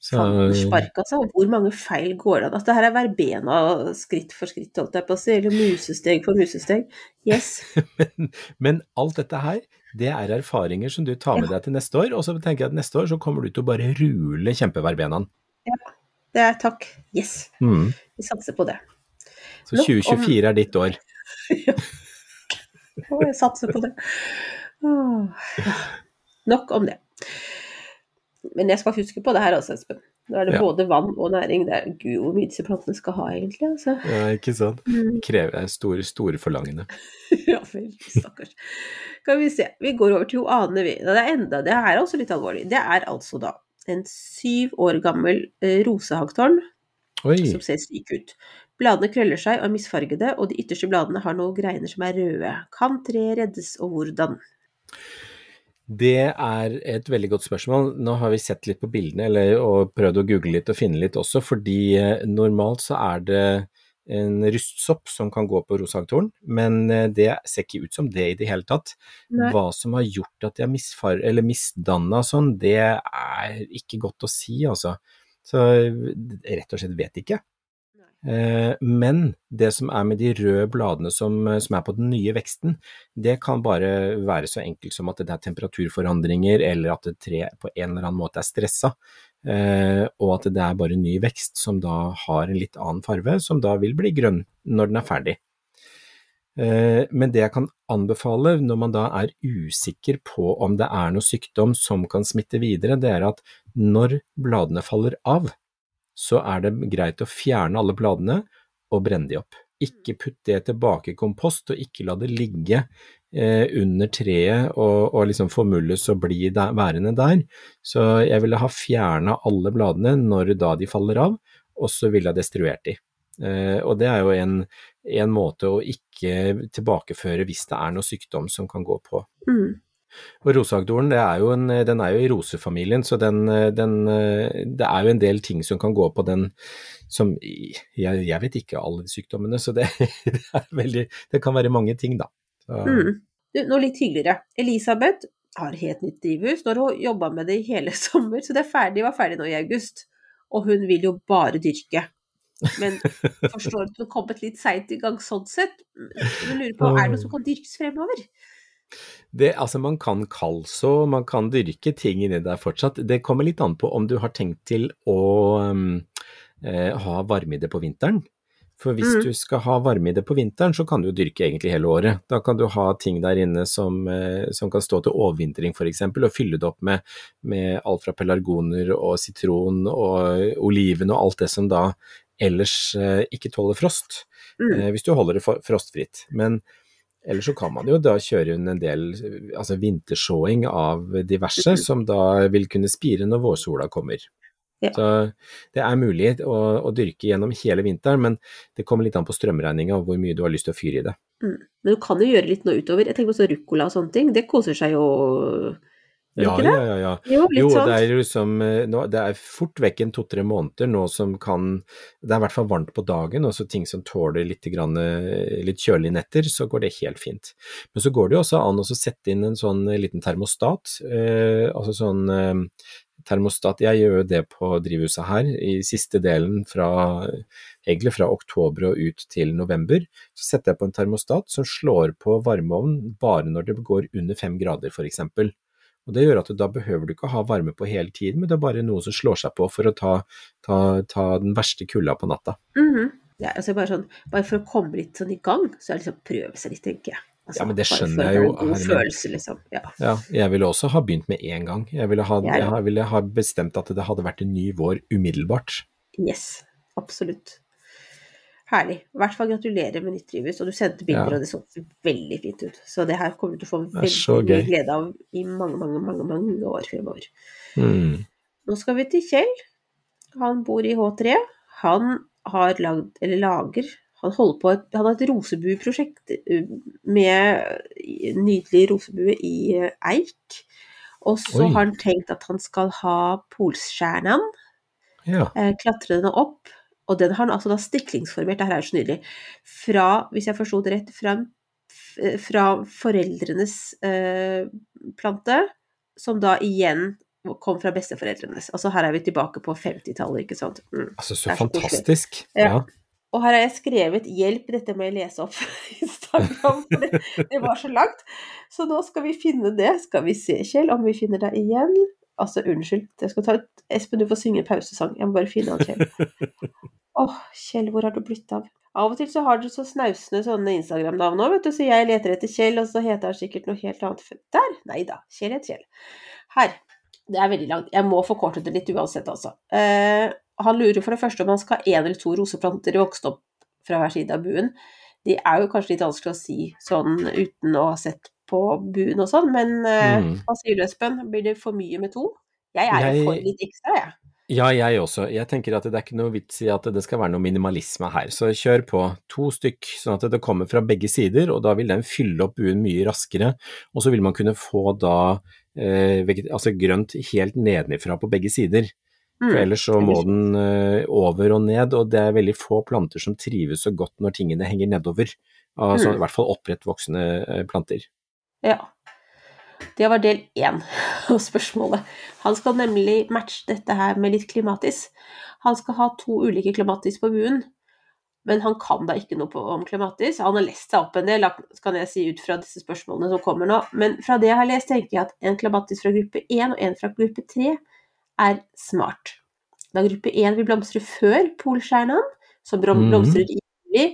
Så, spark, altså. Hvor mange feil går det an? Altså, det her er verbena skritt for skritt, holdt jeg på å si. Eller musesteg for musesteg. Yes. men, men alt dette her, det er erfaringer som du tar med deg til neste år, og så tenker jeg at neste år så kommer du til å bare rule kjempeverbenaen. Det er takk. Yes. Mm. Vi satser på det. Så 2024 om- 2024 er ditt år. Å, jeg satser på det. Åh. Nok om det. Men jeg skal huske på det her også, Espen. Nå er det Ja. både vann og næring. Det er gud hvor mye disse plantene skal ha, egentlig. Altså. Ja, ikke sant? Det Krever store, store forlangende. Ja vel, stakkars. Skal vi se. Vi går over til jo Ane, vi. Det er enda, det her er også litt alvorlig. Det er altså da en syv år gammel eh, som ser syk ut. Bladene krøller seg og er misfargede, og de ytterste bladene har noen greiner som er røde. Kan treet reddes, og hvordan? Det er et veldig godt spørsmål. Nå har vi sett litt på bildene eller, og prøvd å google litt og finne litt også, fordi eh, normalt så er det en rustsopp som kan gå på rosehagtorn, men eh, det ser ikke ut som det i det hele tatt. Nei. Hva som har gjort at de har misdanna sånn, det er ikke godt å si, altså. Så rett og slett vet ikke. Eh, Men det som er med de røde bladene som, som er på den nye veksten, det kan bare være så enkelt som at det er temperaturforandringer, eller at et tre på en eller annen måte er stressa, eh, og at det er bare ny vekst som da har en litt annen farve, som da vil bli grønn når den er ferdig. Eh, Men det jeg kan anbefale når man da er usikker på om det er noe sykdom som kan smitte videre, det er at når bladene faller av, så er det greit å fjerne alle bladene og brenne de opp. Ikke putt det tilbake i kompost, og ikke la det ligge eh, under treet og, og liksom formulles og bli der, værende der. Så jeg ville ha fjerna alle bladene når da de faller av, og så ville jeg destruert de. Eh, og det er jo en, en måte å ikke tilbakeføre hvis det er noe sykdom som kan gå på. Mm. Og rosehagdoren det er jo en, den er jo i rosefamilien, så den, den, det er jo en del ting som kan gå på den som Jeg, jeg vet ikke alle sykdommene, så det, det, veldig, det kan være mange ting, da. Mm. Du, litt hyggeligere. Elisabeth har helt nytt drivhus. Nå har hun jobba med det i hele sommer, så det er ferdig, var ferdig nå i august. Og hun vil jo bare dyrke. Men forstår at hun har kommet litt seint i gang sånn sett. Hun lurer på, er det noe som kan dyrkes fremover? Det, altså man kan kalså, man kan dyrke ting inni der fortsatt. Det kommer litt an på om du har tenkt til å um, eh, ha varme i det på vinteren. For hvis Mm. du skal ha varme i det på vinteren, så kan du dyrke egentlig hele året. Da kan du ha ting der inne som, eh, som kan stå til overvintring f.eks., og fylle det opp med, med alt fra pelargoner og sitron og oliven og alt det som da ellers eh, ikke tåler frost, Mm. eh, hvis du holder det frostfritt. Men Ellers så kan man jo da kjøre hun en del altså vintershowing av diverse, Mhm. som da vil kunne spire når vårsola kommer. Ja. Så det er mulig å, å dyrke gjennom hele vinteren, men det kommer litt an på strømregninga og hvor mye du har lyst til å fyre i det. Mm. Men du kan jo gjøre litt nå utover. Jeg tenker på sånn ruccola og sånne ting. Det koser seg jo Ja, ja, ja. ja. Jo, Jo, sånn. det er liksom eh, nå, Det er fort vekk en to-tre måneder nå som kan Det er i hvert fall varmt på dagen, og så ting som tåler litt, grann, eh, litt kjølige netter, så går det helt fint. Men så går det jo også an å sette inn en sånn eh, liten termostat. Eh, altså sånn eh, termostat Jeg gjør jo det på drivhuset her, i siste delen fra egentlig fra oktober og ut til november. Så setter jeg på en termostat som slår på varmeovnen bare når det går under fem grader, f.eks. Og Det gjør at da behøver du ikke ha varme på hele tiden, men det er bare noe som slår seg på for å ta, ta, ta den verste kulda på natta. Mhm. Ja, altså bare, sånn, bare for å komme litt sånn i gang, så er det liksom prøve seg litt, tenker jeg. Altså, Ja, men det skjønner jeg jo, En god følelse, liksom. Ja. Ja, jeg ville også ha begynt med en gang. Jeg ville ha, jeg ville ha bestemt at det hadde vært en ny vår umiddelbart. Yes, absolutt. Herlig. I hvert fall gratulerer med nytt drivhus, og du sendte bilder, Ja. og det så veldig fint ut. Så det her kommer du til å få veldig mye glede av i mange, mange, mange, mange år fremover. Mm. Nå skal vi til Kjell. Han bor i H3. Han har lagd, eller lager, han holder på et, han har et rosebueprosjekt eh, med nydelig rosebue i eh, eik. Og så har han tenkt at han skal ha polsstjernen, Ja. eh, klatre den opp. Og den har han altså da stiklingsformert, det her er jo så nydelig, fra, hvis jeg forsto det rett, fra, fra foreldrenes eh, plante, som da igjen kom fra besteforeldrenes. Altså her er vi tilbake på 50-tallet, ikke sant. Mm. Altså, så så fantastisk. Ja. Ja. Og her har jeg skrevet 'hjelp, dette må jeg lese opp Instagram', for det, det var så langt. Så nå skal vi finne det. Skal vi se, Kjell, om vi finner deg igjen. Altså, unnskyld. Jeg skal ta et, Espen, du får synge en pausesang. Jeg må bare finne han, Kjell. Åh, Kjell, hvor har du blitt av? Av og til så har du så snausende sånne Instagram-navn òg, vet du, så jeg leter etter Kjell, og så heter han sikkert noe helt annet. Der! Nei da. Kjell heter Kjell. Her. Det er veldig langt. Jeg må forkorte det litt uansett, altså. Eh, han lurer for det første om han skal ha én eller to roseplanter vokst opp fra hver side av buen. Det er jo kanskje litt vanskelig å si sånn uten å ha sett på buen og sånn, men eh, Mm. hva sier du, Espen? Blir det for mye med to? Jeg er jo for litt ekstra, jeg. Ja, jeg også. Jeg tenker at det er ikke noe vits i at det skal være noe minimalisme her, så kjør på to stykk, sånn at det kommer fra begge sider, og da vil den fylle opp buen mye raskere, og så vil man kunne få da eh, altså grønt helt nedenifra på begge sider. For Mm. ellers så må den eh, over og ned, og det er veldig få planter som trives så godt når tingene henger nedover. Altså, Mm. I hvert fall opprettvoksende eh, planter. Ja. Det var del én av spørsmålet. Han skal nemlig matche dette her med litt klimatis. Han skal ha to ulike klimatis på buen, men han kan da ikke noe på, om klimatis. Han har lest seg opp en del, kan jeg si, ut fra disse spørsmålene som kommer nå. Men fra det jeg har lest, tenker jeg at en klimatis fra gruppe 1 og en fra gruppe 3 er smart. Da gruppe 1 vil blomstre før polstjernen, som blomstrer Mhm. blomstrer i juli,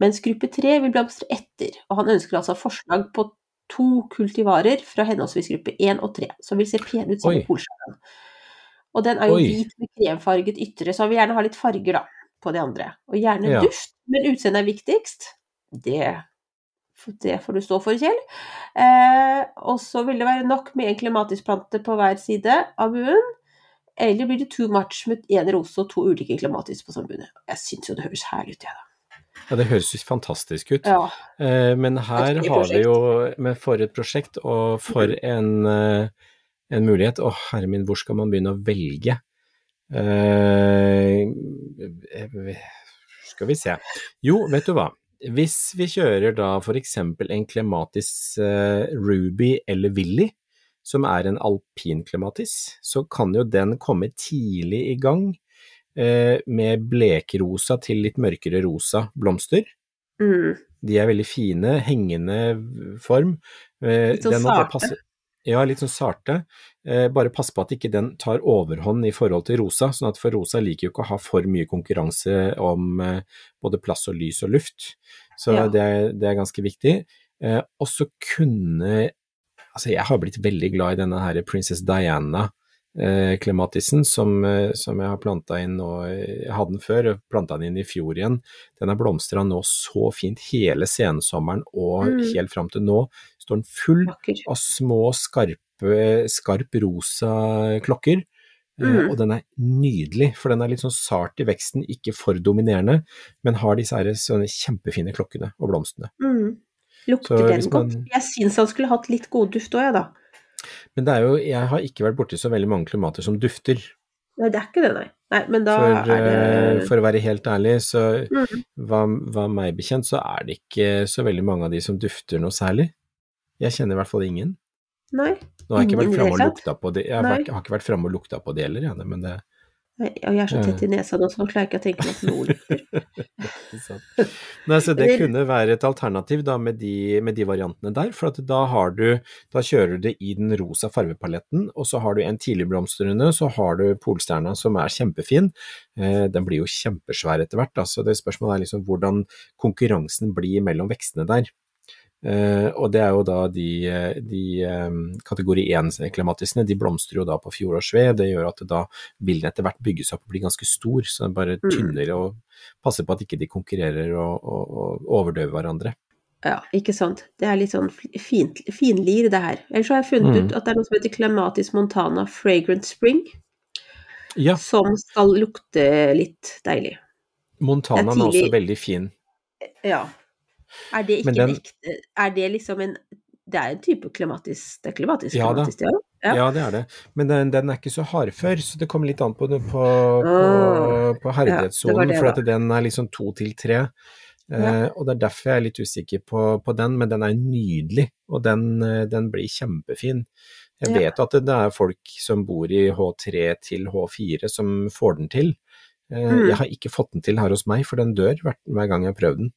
mens gruppe 3 vil blomstre etter. Og han ønsker altså forslag på to kultivarer fra henholdsvis gruppe 1 og 3, som vil se pene ut som Oi. polstjernen. Og den er jo Oi. hvit med kremfarget ytre, så han vil gjerne ha litt farger da, på de andre. Og gjerne Ja. duft, men utseende er viktigst. Det, det får du stå for, Kjell. Eh, og så vil det være nok med en klimatisplante på hver side av buen. Eller blir det too much med én rose og to ulike klimatis på samme buen? Jeg syns jo det høres herlig ut, jeg, da. Ja, det høres jo fantastisk ut. Ja. Eh, Men her har vi jo men For et prosjekt, og for Mm. en, eh, en mulighet. Å, herre min, hvor skal man begynne å velge? Uh, skal vi se. Jo, vet du hva. Hvis vi kjører da eksempel en klematis Ruby eller Willy, som er en alpinklematis, så kan jo den komme tidlig i gang med blekrosa til litt mørkere rosa blomster. Mm. De er veldig fine, hengende form. Eh, Litt sånn sarte. Ja, litt sånn sarte. Eh, bare pass på at ikke den tar overhånd i forhold til rosa, sånn at for rosa liker jo ikke å ha for mye konkurranse om eh, både plass og lys og luft. Så Ja. det, er, det er ganske viktig. Eh, og så kunne Altså, jeg har blitt veldig glad i denne her Princess Diana-klematisen som, eh, som jeg har planta inn nå. Jeg hadde den før, og planta den inn i fjor igjen. Den har blomstra nå så fint hele sensommeren og Mm. helt fram til nå. Står den full Vakker. av små, skarpe, skarp rosa klokker. Eh, Mm. Og den er nydelig, for den er litt sånn sart i veksten, ikke for dominerende, men har disse her sånne kjempefine klokkene og blomstene. Mm. Lukter Så den man... godt? Jeg syns han skulle hatt litt god duft òg, jeg, da. Men det er jo, jeg har ikke vært borti så veldig mange klimater som dufter. Nei, det er ikke det, nei. nei For, det eh, for å være helt ærlig, så Mm. hva, hva meg bekjent, så er det ikke så veldig mange av de som dufter noe særlig. Jeg kjenner i hvert fall ingen. Nei. Nå har jeg ikke Ingen vært i framme og lukta på det. Jeg har, vært, har ikke vært framme og lukta på det heller, men det. Og jeg er så tett i nesa nå, så nå klarer jeg ikke å tenke meg at noe lukter. Nei, så det kunne være et alternativ da med de, med de variantene der, for da har du, da kjører du det i den rosa farvepaletten, og så har du en tidligblomstrende, så har du polstjerna som er kjempefin. Eh, den blir jo kjempesvær etter hvert, da, så det spørsmålet er liksom hvordan konkurransen blir mellom vekstene der. Eh, og det er jo da de, eh, de eh, kategori 1-klematisene, de blomstrer jo da på fjorårsved. Det gjør at da vil etter hvert bygges opp og bli ganske stor, så den bare Mm. tynner og passer på at ikke de konkurrerer og, og, og overdøver hverandre. Ja, ikke sant. Det er litt sånn fint, finlir, det her. Ellers har jeg funnet Mm. ut at det er noe som heter Clematis montana fragrant spring, Ja, som skal lukte litt deilig. Montanaen er er også veldig fin. Ja. Er det ikke den- ekte Er det liksom en Det er en type klematisk Det er klematisk Ja da. ja. Ja. Ja. det er det. Men den, den er ikke så hardfør, så det kommer litt an på, på, på, på herdighetssonen. Ja, for den er liksom to til tre. Eh, og det er derfor jeg er litt usikker på, på den, men den er nydelig, og den, eh, den blir kjempefin. Jeg vet at det, det er folk som bor i H3 til H4 som får den til. Eh, Mm. Jeg har ikke fått den til her hos meg, for den dør hver, hver gang jeg har prøvd den.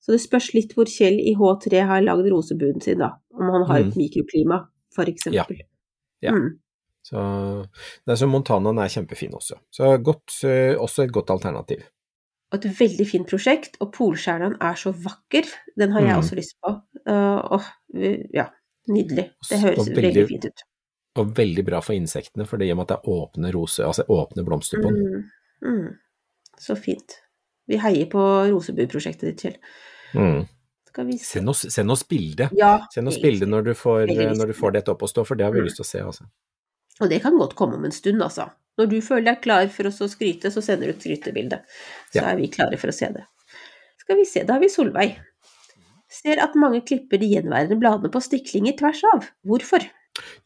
Så det spørs litt hvor Kjell i H3 har lagd rosebuden sin, da. Om han har et mikroklima, for eksempel. Ja. Mm. Så er så Montanaen er kjempefin også. Så godt, eh, også et godt alternativ. Og et veldig fint prosjekt, og Polstjernen er så vakker. Den har jeg Mm. også lyst på. Uh, åh, ja, nydelig. Det høres veldig- veldig fint ut. Og veldig bra for insektene, for det gjør at det er åpne rose, altså åpne blomster på den. Mm. Mm. Så fint. Vi heier på rosebudprosjektet ditt, Kjell. Mm. Skal vi se Send, oss, send oss bilde. Ja, Send oss bilde når du, får, når du får dette opp å stå, for det har vi Mm. lyst til å se. Altså. Og det kan godt komme om en stund, altså. Når du føler deg klar for oss å skryte, så sender du et skrytebilde. Så Ja. er vi klare for å se det. Skal vi se, da har vi Solveig. Ser at mange klipper de gjenværende bladene på stiklinger tvers av. Hvorfor?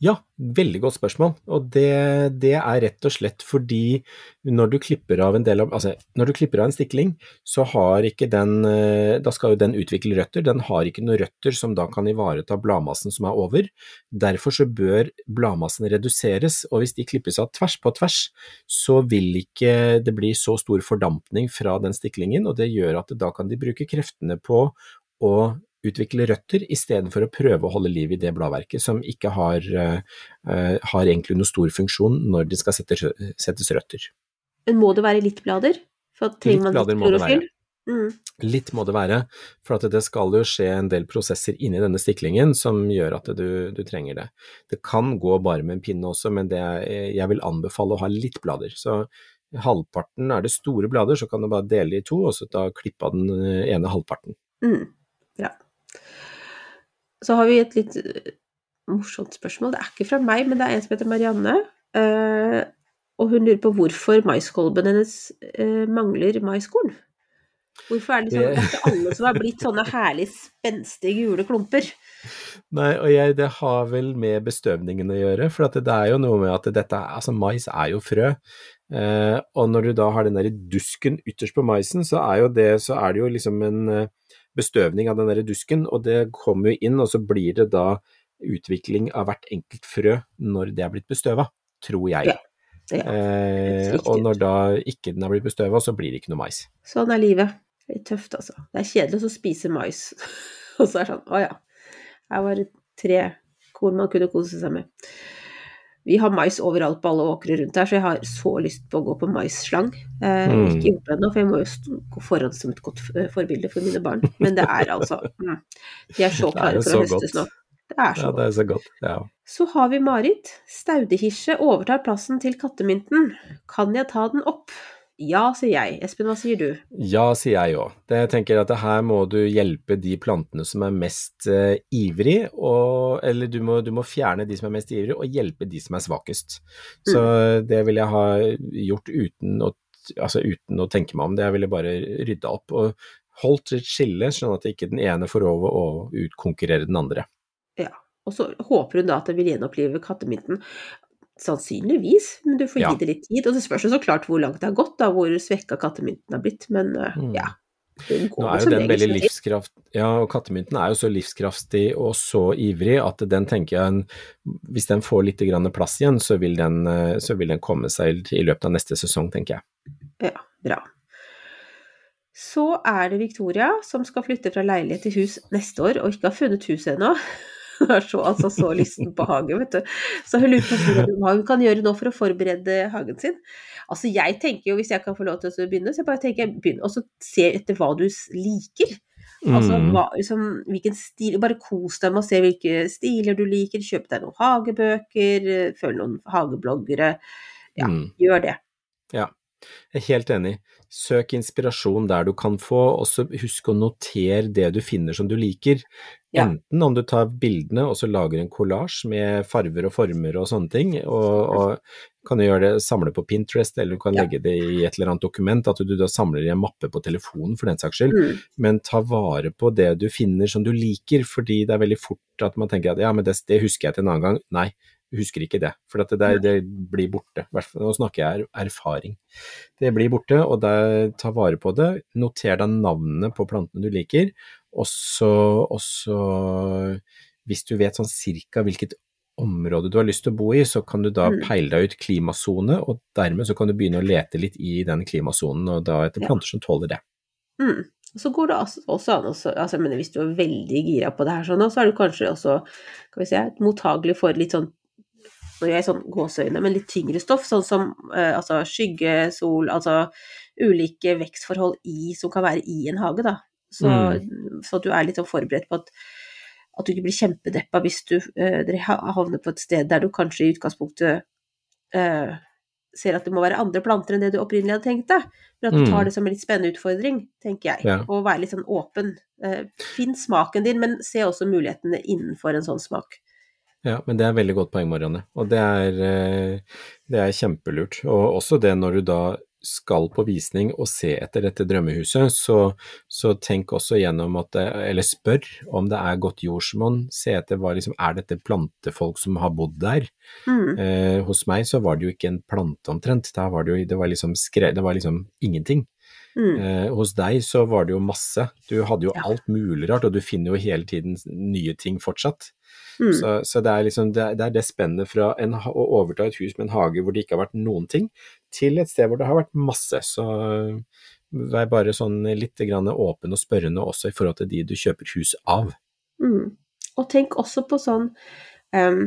Ja, veldig godt spørsmål. Og det, det er rett og slett fordi når du klipper av en del av Altså, når du klipper av en stikling, så har ikke den eh, Da skal jo den utvikle røtter. Den har ikke noen røtter som da kan ivareta bladmassen som er over. Derfor så bør bladmassen reduseres, og hvis de klippes av tvers på tvers, så vil ikke det bli så stor fordampning fra den stiklingen, og det gjør at da kan de bruke kreftene på å utvikle røtter, istedenfor å prøve å holde liv i det bladverket som ikke har, eh, eh, har egentlig noen stor funksjon når det skal settes, settes røtter. Men må det være litt blader? For at trenger Litt man det klorofyll? Mm. Litt må det være, for at det skal jo skje en del prosesser inni denne stiklingen som gjør at du, du trenger det. Det kan gå bare med en pinne også, men det jeg vil anbefale å ha litt blader. Så halvparten er det store blader, så kan du bare dele i to, og så da klippe av den eh, ene halvparten. Mm. Bra. Så har vi et litt eh, morsomt spørsmål. Det er ikke fra meg, men det er en som heter Marianne. eh, og hun lurer på hvorfor maiskolben hennes eh, mangler maiskorn. Hvorfor er det liksom, det ikke alle som har blitt sånne herlig spenstige gule klumper? Nei, og jeg, det har vel med bestøvningen å gjøre, for at det, er jo noe med at dette, altså mais er jo frø, eh, og når du da har den der dusken ytterst på maisen, så er, jo det, så er det jo liksom en bestøvning av den der dusken, og det kommer jo inn, og så blir det da utvikling av hvert enkelt frø når det er blitt bestøva, tror jeg. Ja, Ja, eh, og når da ikke den er blitt bestøva, så blir det ikke noe mais. sånn er livet. Litt tøft, altså. Det er kjedelig å spise mais. Og så er det sånn, å ja. Her var det tre korn man kunne kose seg med. Vi har mais overalt på alle åkre rundt her, så jeg har så lyst på å gå på maisslang. Eh, Mm. Ikke gjort det ennå, for jeg må jo gå foran som et godt eh, forbilde for mine barn. Men det er altså mm, De er så klare for å høstes høste godt. Det er så Ja, det er så godt. Ja. Så har vi Marit. Staudehirse overtar plassen til kattemynten. Kan jeg ta den opp? Ja, sier jeg. Espen, hva sier du? Ja, sier jeg òg. Jeg tenker at her må du hjelpe de plantene som er mest eh, ivrig, og, eller du må, du må fjerne de som er mest ivrig, og hjelpe de som er svakest. Så det vil jeg ha gjort uten å, altså uten å tenke meg om. Det jeg ville bare rydda opp og holdt et skille, sånn at ikke den ene får over å utkonkurrere den andre. Ja. Og så håper hun da at det vil gjenopplive kattemynten. Sannsynligvis, men du får gi det litt tid. Og det spørs jo så klart hvor langt det har gått, da, hvor svekka kattemynten har blitt. Men eh, Mm. ja. Nå er jo den veldig livskraft... Ja, og kattemynten er jo så livskraftig og så ivrig at den tenker jeg Hvis den får litt grann plass igjen, så vil, den, eh, så vil den komme seg i løpet av neste sesong, tenker jeg. Ja, bra. Så er det Victoria som skal flytte fra leilighet til hus neste år, og ikke har funnet huset ennå. Hun er så, altså så lysten på hage, vet du. Så hun lurte på hva hun kan gjøre nå for å forberede hagen sin. Altså jeg tenker jo, hvis jeg kan få lov til å begynne, så jeg bare tenker jeg begynner, og så se etter hva du liker. Altså Mm. hva, liksom, hvilken stil Bare kos deg med å se hvilke stiler du liker. Kjøp deg noen hagebøker, følg noen hagebloggere. Ja, Mm. gjør det. Ja, jeg er helt enig. Søk inspirasjon der du kan få, og så husk å notere det du finner som du liker. Ja. Enten om du tar bildene og så lager en kollasj med farver og former og sånne ting, og, og kan du gjøre det, samle på Pinterest, eller du kan Ja. legge det i et eller annet dokument, at du da samler i en mappe på telefonen for den saks skyld. Mm. Men ta vare på det du finner som du liker, fordi det er veldig fort at man tenker at ja, men det, det husker jeg til en annen gang. Nei, husker ikke det, for at det, der, det blir borte. Nå snakker jeg er erfaring. Det blir borte, og der, ta vare på det. Noter deg navnene på plantene du liker, og så, hvis du vet sånn cirka hvilket område du har lyst til å bo i, så kan du da Mm. peile deg ut klimasone, og dermed så kan du begynne å lete litt i den klimasonen, og da etter planter som tåler det. Mm. Og Så går det også an også, altså, men hvis du er veldig gira på det her, sånn, så er du kanskje også kan vi si, mottagelig for litt sånn nå gjør jeg sånn gåseøyne, men litt tyngre stoff, sånn som eh, altså skygge, sol, altså ulike vekstforhold i, som kan være i en hage, da. Så, så du er litt sånn forberedt på at, at du ikke blir kjempedeppa hvis du, eh, havner på et sted der du kanskje i utgangspunktet eh, ser at det må være andre planter enn det du opprinnelig hadde tenkt deg. Men at du Mm. tar det som en litt spennende utfordring, tenker jeg. Ja. Og være litt sånn åpen. Eh, finn smaken din, men se også mulighetene innenfor en sånn smak. Ja, men det er veldig godt poeng, Marianne. Og det er, eh, det er kjempelurt. Og også det når du da skal på visning og se etter dette drømmehuset, så, så tenk også gjennom at det, eller spør om det er godt jordsmonn. Se etter hva liksom, er dette plantefolk som har bodd der? Mm. Eh, hos meg så var det jo ikke en plante omtrent, Der var det jo, det var liksom skre, det var liksom ingenting. Mm. Eh, hos deg så var det jo masse. Du hadde jo Ja. alt mulig rart, og du finner jo hele tiden nye ting fortsatt. Mm. Så, så det er liksom det, det er det spennet fra en, å overta et hus med en hage hvor det ikke har vært noen ting, til et sted hvor det har vært masse. Så øh, vær bare sånn litt åpen og spørrende også i forhold til de du kjøper hus av. Mm. Og tenk også på sånn um,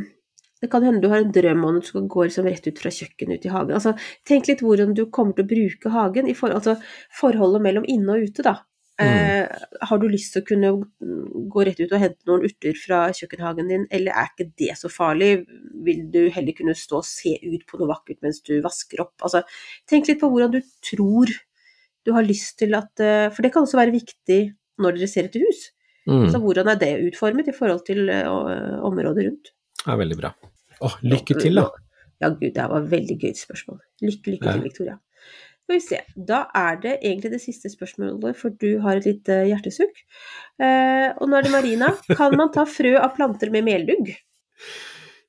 Det kan hende du har en drøm om at du skal gå liksom rett ut fra kjøkkenet ut i hagen. Altså, tenk litt hvordan du kommer til å bruke hagen, i for, altså forholdet mellom inne og ute, da. Eh, har du lyst til å kunne mm, gå rett ut og hente noen urter fra kjøkkenhagen din, eller er ikke det så farlig? Vil du heller kunne stå og se ut på noe vakkert mens du vasker opp? Altså, tenk litt på hvordan du tror du har lyst til at eh, For det kan også være viktig når dere ser etter hus. Mm. Så hvordan er det utformet i forhold til eh, området rundt? Det er veldig bra. Åh, lykke til, da. Ja, gud, det var veldig gøy spørsmål. Lykke, lykke til, Victoria. Skal vi se. Da er det egentlig det siste spørsmålet, for du har et lite hjertesukk. Eh, og nå er det Marina. Kan man ta frø av planter med meldugg?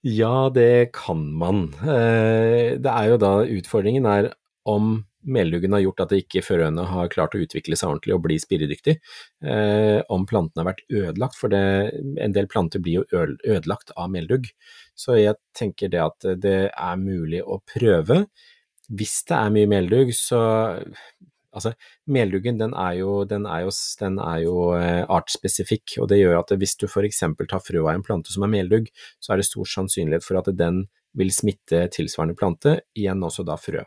Ja, det kan man. Eh, Det er jo da utfordringen er om melduggen har gjort at det ikke frøene har klart å utvikle seg ordentlig og bli spiredyktig. Eh, om plantene har vært ødelagt, for det, en del planter blir jo ødelagt av meldugg. Så jeg tenker det at det er mulig å prøve. Hvis det er mye meldugg, så Altså, melduggen den er jo, den er jo, den er jo eh, artsspesifikk, og det gjør at hvis du f.eks. tar frø av en plante som er meldugg, så er det stor sannsynlighet for at den vil smitte tilsvarende plante, igjen også da frø.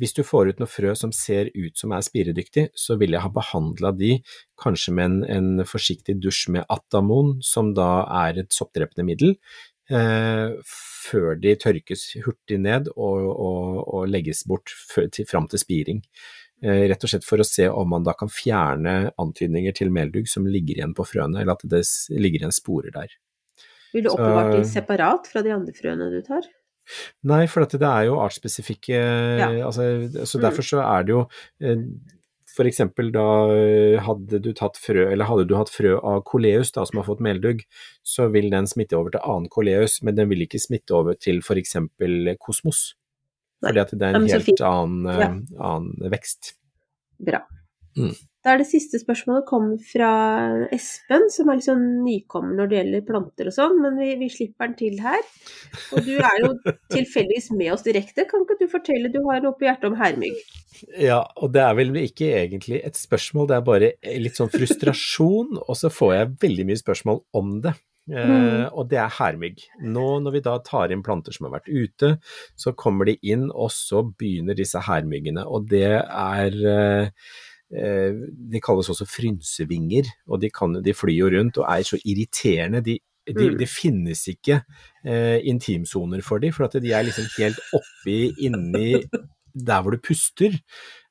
Hvis du får ut noe frø som ser ut som er spiredyktig, så vil jeg ha behandla de kanskje med en, en forsiktig dusj med Atamon, som da er et soppdrepende middel, før de tørkes hurtig ned og, og, og legges bort til, fram til spiring. Eh, rett og slett for å se om man da kan fjerne antydninger til meldugg som ligger igjen på frøene, eller at det ligger igjen sporer der. Vil du oppbevare de separat fra de andre frøene du tar? Nei, for det er jo artsspesifikke Ja. altså, Så Mm. derfor så er det jo for eksempel da eh, hadde du tatt frø, eller hadde du hatt frø av koleus da, som har fått meldugg, så vil den smitte over til annen koleus, men den vil ikke smitte over til for eksempel kosmos. Fordi at det er en helt annen, eh, annen vekst. Bra. Mm. Da er det siste spørsmålet kommer fra Espen, som er litt sånn nykommer når det gjelder planter og sånn, men vi, vi slipper den til her. Og du er jo tilfeldigvis med oss direkte. Kan ikke du fortelle, du har noe på hjertet om hermygg? Ja, og det er vel ikke egentlig et spørsmål, det er bare litt sånn frustrasjon, og så får jeg veldig mye spørsmål om det. Mm. Uh, og det er hermygg. Nå når vi da tar inn planter som har vært ute, så kommer de inn, og så begynner disse hermyggene. Og det er, eh, eh, De kalles også frynsevinger, og de, kan, de flyr jo rundt og er så irriterende. De, de, Mm. det finnes ikke eh, intimsoner for dem, for at de er liksom helt oppi inni der hvor du puster,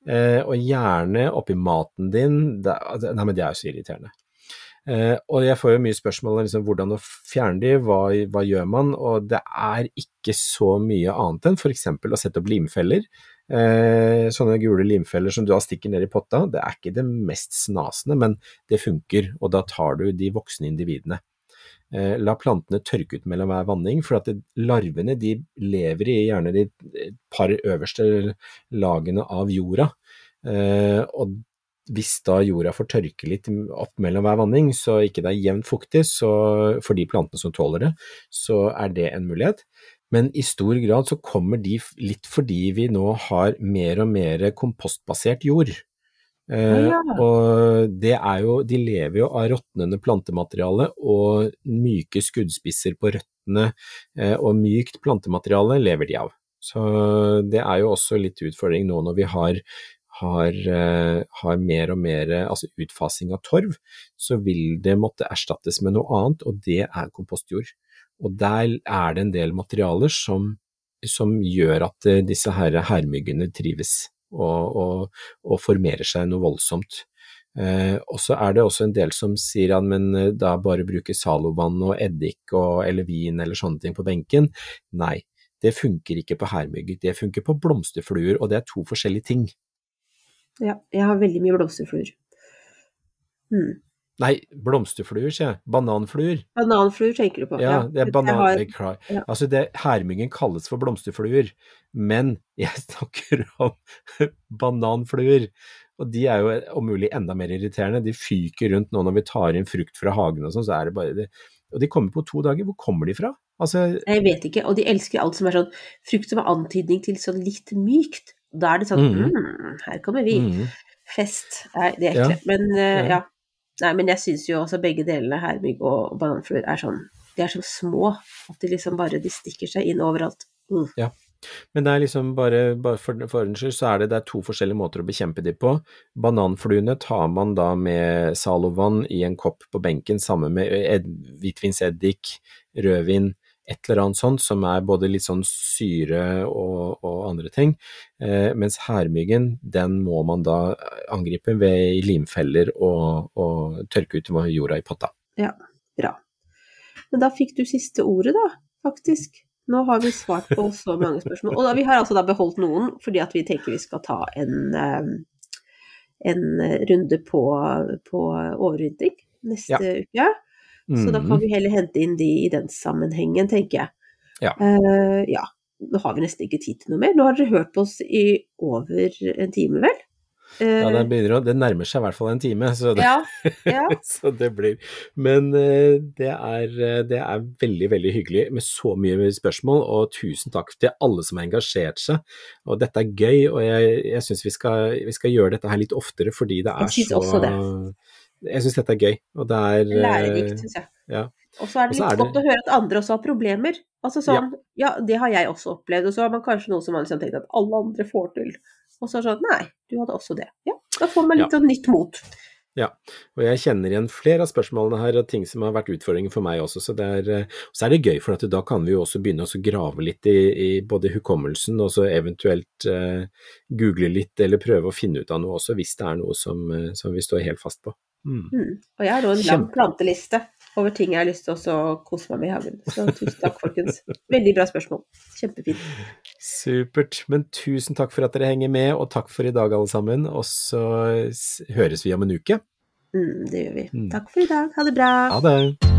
eh, og gjerne oppi maten din. Der, altså, nei, men det er jo så irriterende. Eh, og jeg får jo mye spørsmål om liksom, hvordan å fjerne de, hva, hva gjør man? Og det er ikke så mye annet enn f.eks. å sette opp limfeller. Eh, sånne gule limfeller som du da stikker ned i potta, det er ikke det mest snasende, men det funker, og da tar du de voksne individene. Eh, la plantene tørke ut mellom hver vanning, for at det, larvene de lever i gjerne de par øverste lagene av jorda. Eh, og hvis da jorda får tørke litt opp mellom hver vanning, så ikke det er jevnt fuktig, så for de plantene som tåler det, så er det en mulighet. Men i stor grad så kommer de litt fordi vi nå har mer og mer kompostbasert jord. Eh, ja. Og det er jo, de lever jo av råtnende plantemateriale og myke skuddspisser på røttene eh, og mykt plantemateriale lever de av. Så det er jo også litt utfordring nå når vi har, har, eh, har mer og mer altså utfasing av torv, så vil det måtte erstattes med noe annet, og det er kompostjord. Og der er det en del materialer som, som gjør at eh, disse her hermyggene trives og, og, og formerer seg noe voldsomt. Eh, og så er det også en del som sier at men eh, da bare bruke salovann og eddik og, eller vin eller sånne ting på benken. Nei, det funker ikke på hermygg, det funker på blomsterfluer, og det er to forskjellige ting. Ja, jeg har veldig mye blomsterfluer. Mm. Nei, blomsterfluer, sier jeg. Bananfluer. Bananfluer tenker du på? Ja, det er banan... har- ja. Altså, det, hermingen kalles for blomsterfluer, men jeg snakker om bananfluer. Og de er jo om mulig enda mer irriterende. De fyker rundt nå når vi tar inn frukt fra hagen og sånn, så er det bare det. Og de kommer på to dager. Hvor kommer de fra? Altså, Jeg vet ikke, og de elsker alt som er sånn frukt som har antydning til sånn litt mykt. Da er det sånn Mhm. mm, her kommer vi. mm, Fest. Nei, det er Ja. Men uh, Ja. ja. Nei, men jeg syns jo også begge delene, hermygg og bananfluer, er sånn De er så små at de liksom bare de stikker seg inn overalt. Mm. Men det er liksom bare, bare for, for skyld, så er det, det er to forskjellige måter å bekjempe de på. Bananfluene tar man da med salovann i en kopp på benken sammen med ed, hvitvinseddik, rødvin, et eller annet sånt som er både litt sånn syre og, og andre ting. Eh, mens hermyggen, den må man da angripe ved limfeller og, og tørke ut jorda i potta. Ja, bra. Men da fikk du siste ordet, da, faktisk. Nå har vi svart på så mange spørsmål. Og da, vi har altså da beholdt noen, fordi at vi tenker vi skal ta en, eh, en runde på, på overvintring neste uke. Så da kan Mhm. vi heller hente inn de i den sammenhengen, tenker jeg. Ja. Uh, ja. Nå har vi nesten ikke tid til noe mer. Nå har dere hørt på oss i over en time, vel? Uh, Ja, det, begynner det nærmer seg i hvert fall en time, så det, ja, ja. så det blir Men uh, det er, eh, det er veldig, veldig hyggelig med så mye spørsmål, og tusen takk til alle som har engasjert seg. Og dette er gøy, og jeg, jeg syns vi, vi skal gjøre dette her litt oftere fordi det er så. Jeg syns dette er gøy, og det er eh, Lærerikt, syns jeg. ja. Og så er det litt er det- godt å høre at andre også har problemer. Altså sånn, ja. det har jeg også opplevd. Og så har man kanskje noen som har liksom tenkt at alle andre får til. Og så er det sånn, nei, du hadde også det. Ja, da får man litt Ja. sånn nytt mot. Ja, Og jeg kjenner igjen flere av spørsmålene her, og ting som har vært utfordringer for meg også. Så, det er, eh, så er det gøy, for at da kan vi jo også begynne å grave litt i, i både hukommelsen, og så eventuelt uh, google litt, eller prøve å finne ut av noe også, hvis det er noe som, eh, som vi står helt fast på. Mm. Mm. Og jeg har nå en lang planteliste over ting jeg har lyst til å kose meg med i hagen. Så tusen takk, folkens. Veldig bra spørsmål. Kjempefint. Supert. Men tusen takk for at dere henger med, og takk for i dag, alle sammen. Og så høres vi om en uke. Mm, det gjør vi. Mm. Takk for i dag. Ha det bra. Ha det!